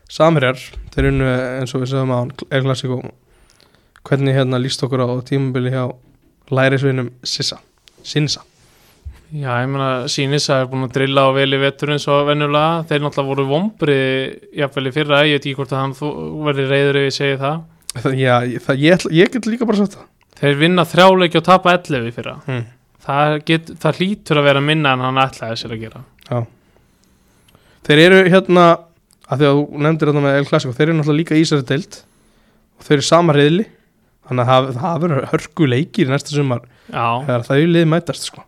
Samherjar Þeir unnu eins og við sögum á Er klassíku Hvernig hérna líst okkur á tímabili hjá Lærisvinum Sissa. Sinsa. Já, ég meina Sýnis að er búin að drilla á vel í vetur eins og venjulega. Þeir náttúrulega voru vombri jafnvel í fyrra, ég veit ekki hvort að hann verði reyður ef ég segi það. Já, það, ég, ég get líka bara sagt það. Þeir vinna þrjáleiki og tapa 11 í fyrra. Hmm. það, get, það hlýtur að vera minna en hann ætlaði sér að gera. Þeir eru hérna að því að þú nefndir þetta með El Clasico þeir eru náttúrulega líka í þessari deild. Og þeir eru sama reyðli þannig að það, það verður hörku leikir næsta sumar. Þegar það er liðið mætast sko.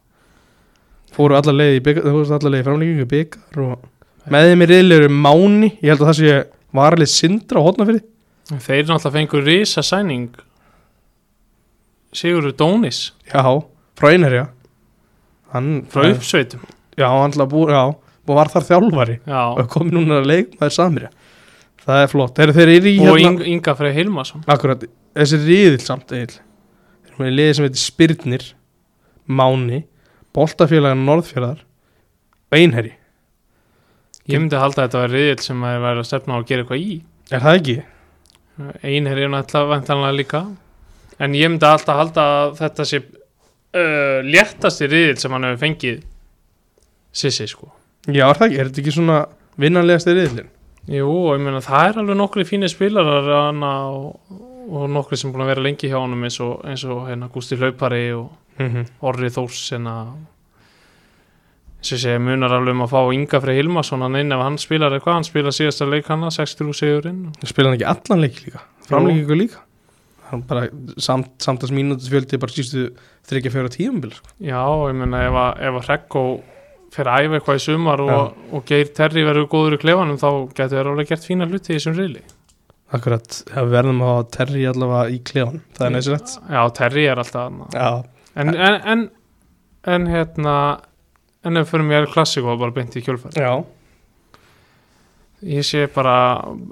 fóru allar leið í byggar, þú veist allar leið í framlíkingu í byggar og með þeim í reyðli eru Máni. Ég held að það sé varalið Sindra á hotnafyrir þeir náttúrulega fengur risa sæning Sigurður Dónis. Já, frá Einherja hann frá uppsveitum. Já, hann og var þar þjálfari. Já, og komi núna að leik með Samirja það er flott, þeir, og hérna Ing Inga Frey Hilmarsson. Akkurat, þessi riðil samt eil Þeir eru með liðið sem heitir Spyrnir Máni Boltafélagan Norðfjörðar og Einherji Ég myndi að halda að þetta var riðil sem að væri að stefna á að gera eitthvað í Er það ekki? Einherji er náttúrulega vantanlega líka en ég myndi alltaf halda að þetta sé uh, léttasti riðil sem hann hefur fengið Sissi sko Já, er það ekki? Er þetta ekki svona vinnanlegasti riðilin? Jú, ég meina það er alveg nokkri fínir spilarar og, og nokkri sem búin að vera lengi hjá honum eins og, eins og hérna Gústi Hlaupari og mm Orri Þórs hérna eins og segi munar alveg um að fá Inga Frey Hilmarsson hann inn ef hann spilar eitthvað, hann spilar síðasta leik hann 6-3 sigurinn. Spila hann ekki allan leiki líka? Framleikingu líka? Hann bara samt, samtals mínútis fjöldi bara sístu þryggja fjóra tíumbil sko. Já, ég meina ef að, ef að Rekko fyrir að æfa eitthvað í sumar og, og Geir Terri verður góður í klefanum þá getur það alveg gert fína hluti í þessum reyli akkurat, við verðum að hafa Terry allavega í klefan, það er næsilegt Já, Terri er alltaf en, en, en, en hérna en ef fyrir mér klassíku bara beint í kjölfæri já, Ég sé bara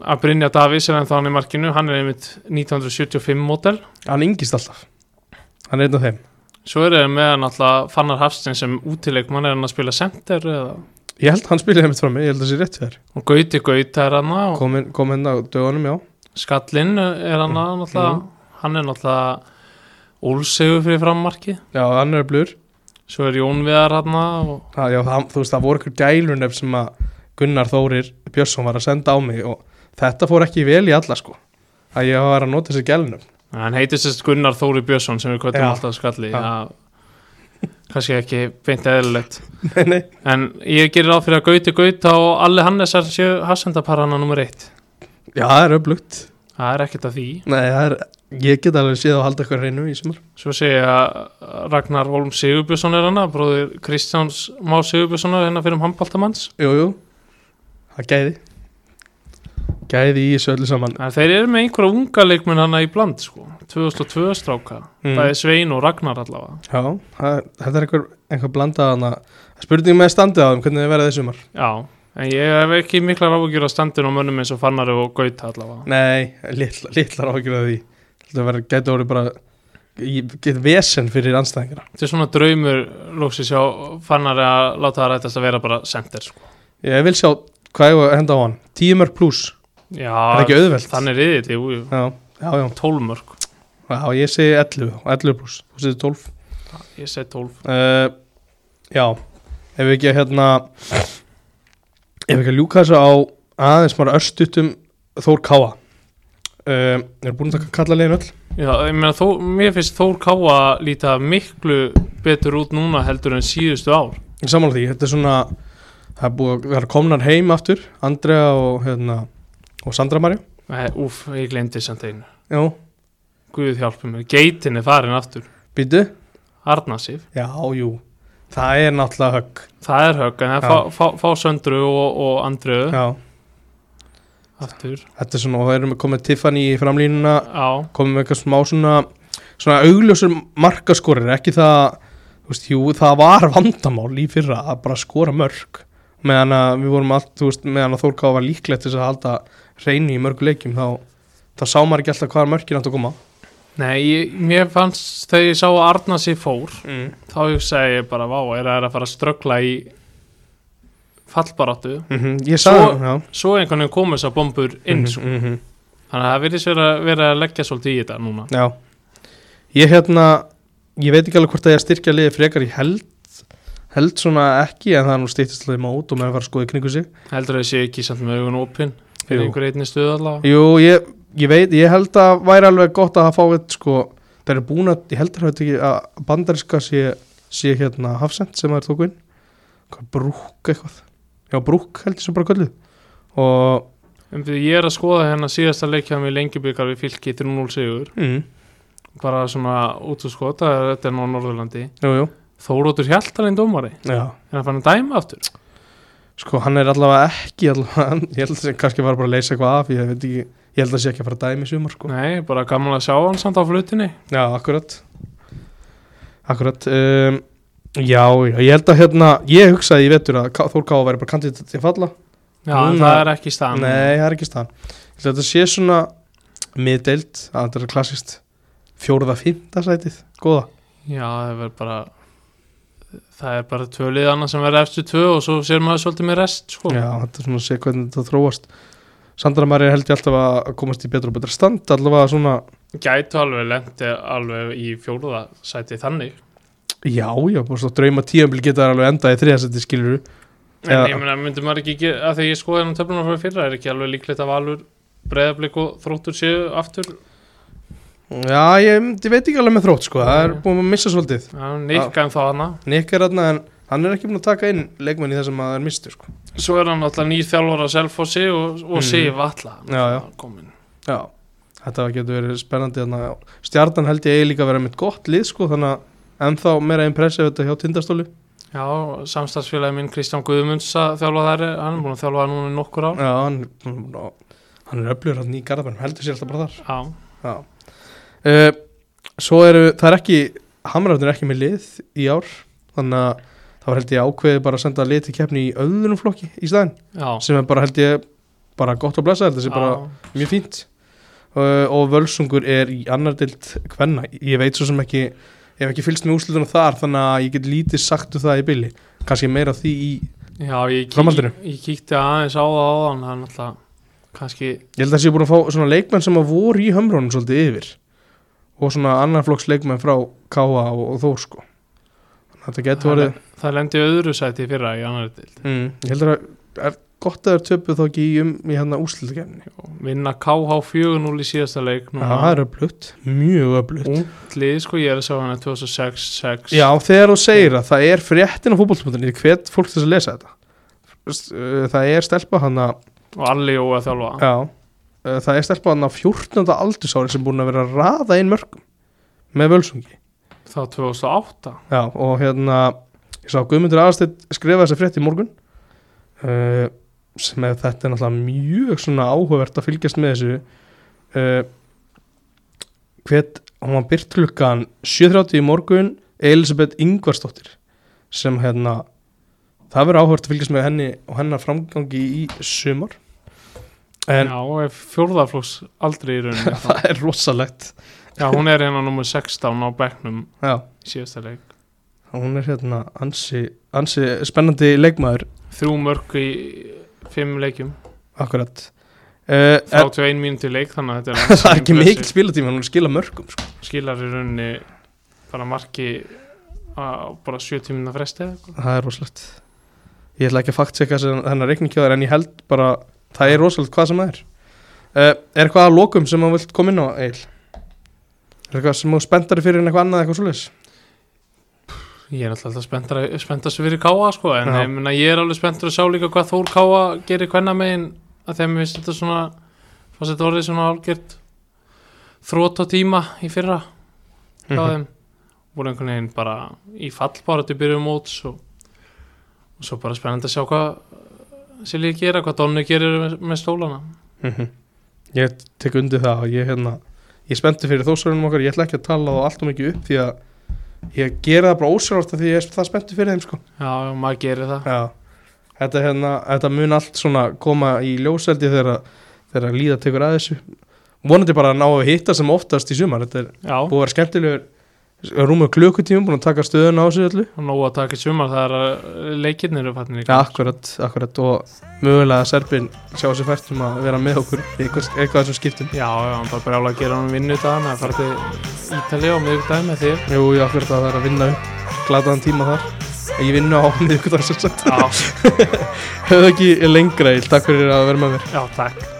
að Brynja Davís er ennþá hann í markinu, hann er einmitt 1975 mótel hann yngist alltaf. Hann er einn af þeim. Svo er það með hann alltaf Fannar Hafstein sem útileikmann. Er hann að spila center eða, ég held hann spilaði mitt frá mig, ég held að það sé rétt fyrir og Gauti Gaut er hann og kom inn, kom inn á dögunum, já. Skallinn er hann Mm. náttúrulega, hann er náttúrulega úlsegu fyrir frammarki já, hann er blur. Svo er Jón Viðar hann og það, já, það, þú veist, það voru ykkur gælunef sem að Gunnar Þórir Björnsson var að senda á mig og þetta fór ekki vel í alla sko. Að ég var að nota þessi gælunef. Hann heitir sérst Gunnar Þóri Björnsson sem við kvöldum Já. alltaf skalli Já. Kannski ekki beint eðlilegt. En ég gerir á fyrir að Gauti Gaut og Alli Hannesar séu hafsendaparana nummer eitt. Já, það er öflugt. Það er ekkert að því. Nei, er, ég get alveg séð að halda eitthvað reynu í sumar. Svo segja Ragnar Holm Sigurbjörnsson er hana bróðir Kristjáns Má Sigurbjörnsson er hérna fyrir um handbaltamanns jú, jú, það gæði gæði í þessu öllu saman. En þeir eru með einhverja unga leikmenn hana í bland sko. 2002 stráka. Mm. Það er Svein og Ragnar allavega. Já, það, þetta er einhver, einhver blanda hana. Spurning með standið á þeim, hvernig þið verða þessumar Já, en ég hef ekki miklar áhugjur að standin á mönnum eins og Fannari og Gauta allavega. Nei, litla, litlar áhyggjur af því. Þetta verður, gæti orðið bara get vesen fyrir anstæðingra Þetta er svona draumur lóksis hjá Fannari að láta það rættast að vera bara center sko. ég vil sjá hvað ég henda á hann. 10 mörg pluss, Já, það er ekki auðvelt? Þannig er yfir jú, jú. já, já, já, 12 mörg já, ég segi 11 og 11 pluss, þú segir 12 Ég segi 12 uh, já, ef við ekki að hérna ef við ekki að ljúka þessu á aðeins maður örstutum Þór Káa uh, er búin að kalla legin öll? Já, ég meina, þó, mér finnst Þór Káa líta miklu betur út núna heldur en síðustu ár. Sammála því, þetta er svona það er búið að vera komnar heim aftur Andrea og hérna og Sandra Marja Úf, ég glemdi samt einu. Já, Guð hjálpi mér, geitin er farin aftur. Býtu, Arnasif, já, jú. Það er náttúrulega högg. Það er högg en það fá, fá, fá Söndru og, og Andreu já, aftur. Þetta er svona, og það erum við komið Tiffany í framlínuna. Já, komið með eitthvað smá svona svona augljósur markaskorir ekki það, þú veist, jú, það var vandamál í fyrra að bara skora mörg meðan að við vorum allt, þú veist, meðan að Þórká var líklegt þess að halda reyni í mörgu leikjum þá, þá sá maður ekki alltaf hvaða mörgin átt að koma. Nei, ég, mér fannst þegar ég sá að Arnasif fór mm. þá hugsaði ég bara, vá, er það að fara að ströggla í fallbaráttu? Mm ég sagði, Svo- já. svo einhvern veginn komið þessar bombur inn sko. mhm. þannig að það virðist vera, vera að leggja svolítið í þetta núna. Já. Ég hérna Ég veit ekki alveg hvort að ég að styrkja liði frekar Ég held Held svona ekki En það er nú stýttist liði mót Og með að fara að skoða í kringu sig. Heldur að þessi ekki samt með augun opinn fyrir einhver einni stuð allavega? Jú, ég, ég veit Ég held að væri alveg gott að fá eitt sko Það er búin að Ég heldur að þetta ekki að Bandariska sé, sé hérna Hafsend sem það er tóku inn. Hvað brúk eitthvað? Já, brúk held ég sem bara kölluð. Og um ég er að skoða hérna síðasta leikja með lengjubikar við fylki 3-0 sigur. Mm, bara svona út úr skota þetta er nú á Norðurlandi. Jú, jú. Þórótur Hjaltalinn dómari. En að fann að dæma aftur Sko, hann er allavega ekki allavega, Ég held að það kannski var bara að leysa eitthvað af Ég ekki Ég held að það sé ekki að fara að dæmi sumar sko. Nei, bara gaman að sjá hann samt á flutinni Já, akkurat. Akkurat um, Já, ég held að hérna Ég hugsaði í vetur að Ká- Þór Ká væri bara kandidat til falla. Já, Núna- það er ekki staðan Nei, það er ekki staðan Ég held að þetta sé svona miðdeild að þetta er klassist fjóruða fymta sætið. Góða. Já, það er bara það er bara tvölið annað sem verður eftir tvö og svo sér maður svolítið með rest sko. Já, þetta er svona að sé hvernig þetta þróast Sandra Maria held ég alltaf að komast í betra og betra stand allavega svona gætu alveg lendi alveg í fjóruða sæti þannig Já, já, bara svo drauma tíambil geta alveg endað í þriðasæti skilur en Já. ég meina, myndi maður ekki að þegar ég skoði hann töflunar fyrir fyrra er ekki alveg líklegt að Valur breyðablík og þróttur séu aftur Já, ég, ég veit ekki alveg með þrótt sko, það er búin að missa svolítið. Já, Nikka en þá hana Nick er þarna en hann er ekki búin að taka inn leikmenn í þessum að það er mistu sko. Svo er hann alltaf nýr þjálfur að Selfossi og, og Mhm. Sif alla Já, já. Já, þetta getur verið spennandi þarna. Stjarnan held ég eigi líka að vera mitt gott lið sko, þannig að ennþá meira impressið þetta hjá tindastóli. Já, samstagsfélagi minn Kristján Guðmunds þjálfa þær hann er búin að þjálfa núna í nokkur ár. Já, hann, hann er öflugur hann í Garðabænum, heldur sér alltaf bara þar. Já, Já. Uh, svo eru, það er ekki Hamrarnir er ekki með lið í ár þannig að þá held ég ákveði bara að senda lið til keppni í öðrunum flokki í staðinn já. sem er bara held ég bara gott að blessa þetta sem bara Já. mjög fínt. Uh, og Völsungur er í annar dild hvenna, ég veit svo sem ekki ég hef ekki fylgst með úrslutunum þar þannig að ég get lítið sagt um það í bylli kannski meira því í, Já, ég, kík, ég kíkti aðeins á það áðan er náttúrulega kannski ég held að það sé búin að fá svona leikmenn sem að voru í hömrónum svolítið yfir og svona annar flokks leikmenn frá Káa og, og Þór sko. Að þetta getur orðið það lendi öðru sæti fyrra í annar dild mm, ég heldur að er gott að það er töpuð þá ekki í, um, í hérna úrslutakefni vinna KH 4-0 í síðasta leik Já, það er öflutt, mjög öflutt unglið, sko, ég er að sjá hana 2006-6 Já, þegar þú segir að það er fréttin á fótbollsmyndinni, hvet fólk þess að lesa þetta. Uh, það er stelpa hann að og allir jó að þjálfa. Já, það er stelpa hann að 14. aldursári sem búin að vera að raða inn mörgum með völsungi. Þá 2008 Já, og hérna ég sá Guðmundur Aðarsteinn skrifa þessa frétt í morgun uh, sem er þetta er náttúrulega mjög svona áhugavert að fylgjast með þessu. Uh, hvet, hún var byrt klukkan 7.30 í morgun Elisabeth Ingvarsdóttir sem hérna það verður áhugavert að fylgjast með henni og hennar framgangi í sumar en já, fjórðaflóks aldrei í rauninni. Þá- það er rosalegt. Já, hún er hérna nummer 16 á í síðasta leik. Hún er hérna ansi, ansi spennandi leikmaður. Þrjú mörg í fimm leikjum. Akkurat. Uh, er, 31 mínúti leik þannig að þetta er það er ekki mikil spilatíma hún skila mörgum sko. skilar í rauninni bara marki á bara 70 minna fresti það er rosalegt. Ég ætla ekki að fakt checka þennan reikningkjáður en ég held bara það er rosalegt hvað sem það er. Uh, er eitthvað að lokum sem þú vilt koma inn á Eil er eitthvað sem þú spenntari fyrir en eitthvað annað eitthvað svoleiðis? Ég er alltaf spenntar spenntast fyrir Káa sko en ég, meina, ég er alveg spenntur að sjá líka hvað Þór Káa gerir hvenna megin að þeim finnst þetta svona fannst þetta orðið svona álgert þrótt á tíma í fyrra hjá Mhm. þeim. Voru einhvern veginn bara í fallbára til byrjum móts og, og svo bara spennandi að sjá hvað Silji gera, hvað Donni gerir með, með stólana. Mhm. ég tek undir það ég, hérna, ég spenntur fyrir þósarunum okkar. Ég ætla ekki að tala þá allt og mikið upp því að ég gera það bara ósjálfart af því ég er það spenntur fyrir þeim sko. Já, maður gerir það. Já, þetta, hérna, þetta mun allt koma í ljóseldi þegar, þegar líða tekur að þessu. Vonandi bara að ná að hitta sem oftast í sumar. Þetta er já, búið að vera skemmtilegur rúmur klukkutímum, búin að taka stöðun á þessu öllu? Og nóg að taka í sumar það er að leikirnir eru fattin ja, akkurat, akkurat. Og mögulega að Serbin sjá sér fært um að vera með okkur í eitthvað, eitthvað þessum skiptum. Já, já, hann bara brjála að gera hann vinnu dag að fara til Ítali á miðvikudaginn með þér. Jú, já, akkurat að það er að vinna glataðan tíma þar. Ég vinna á miðvikudag sem sagt. Höfðu ekki lengra, ég takk fyrir að vera með mér. Já, takk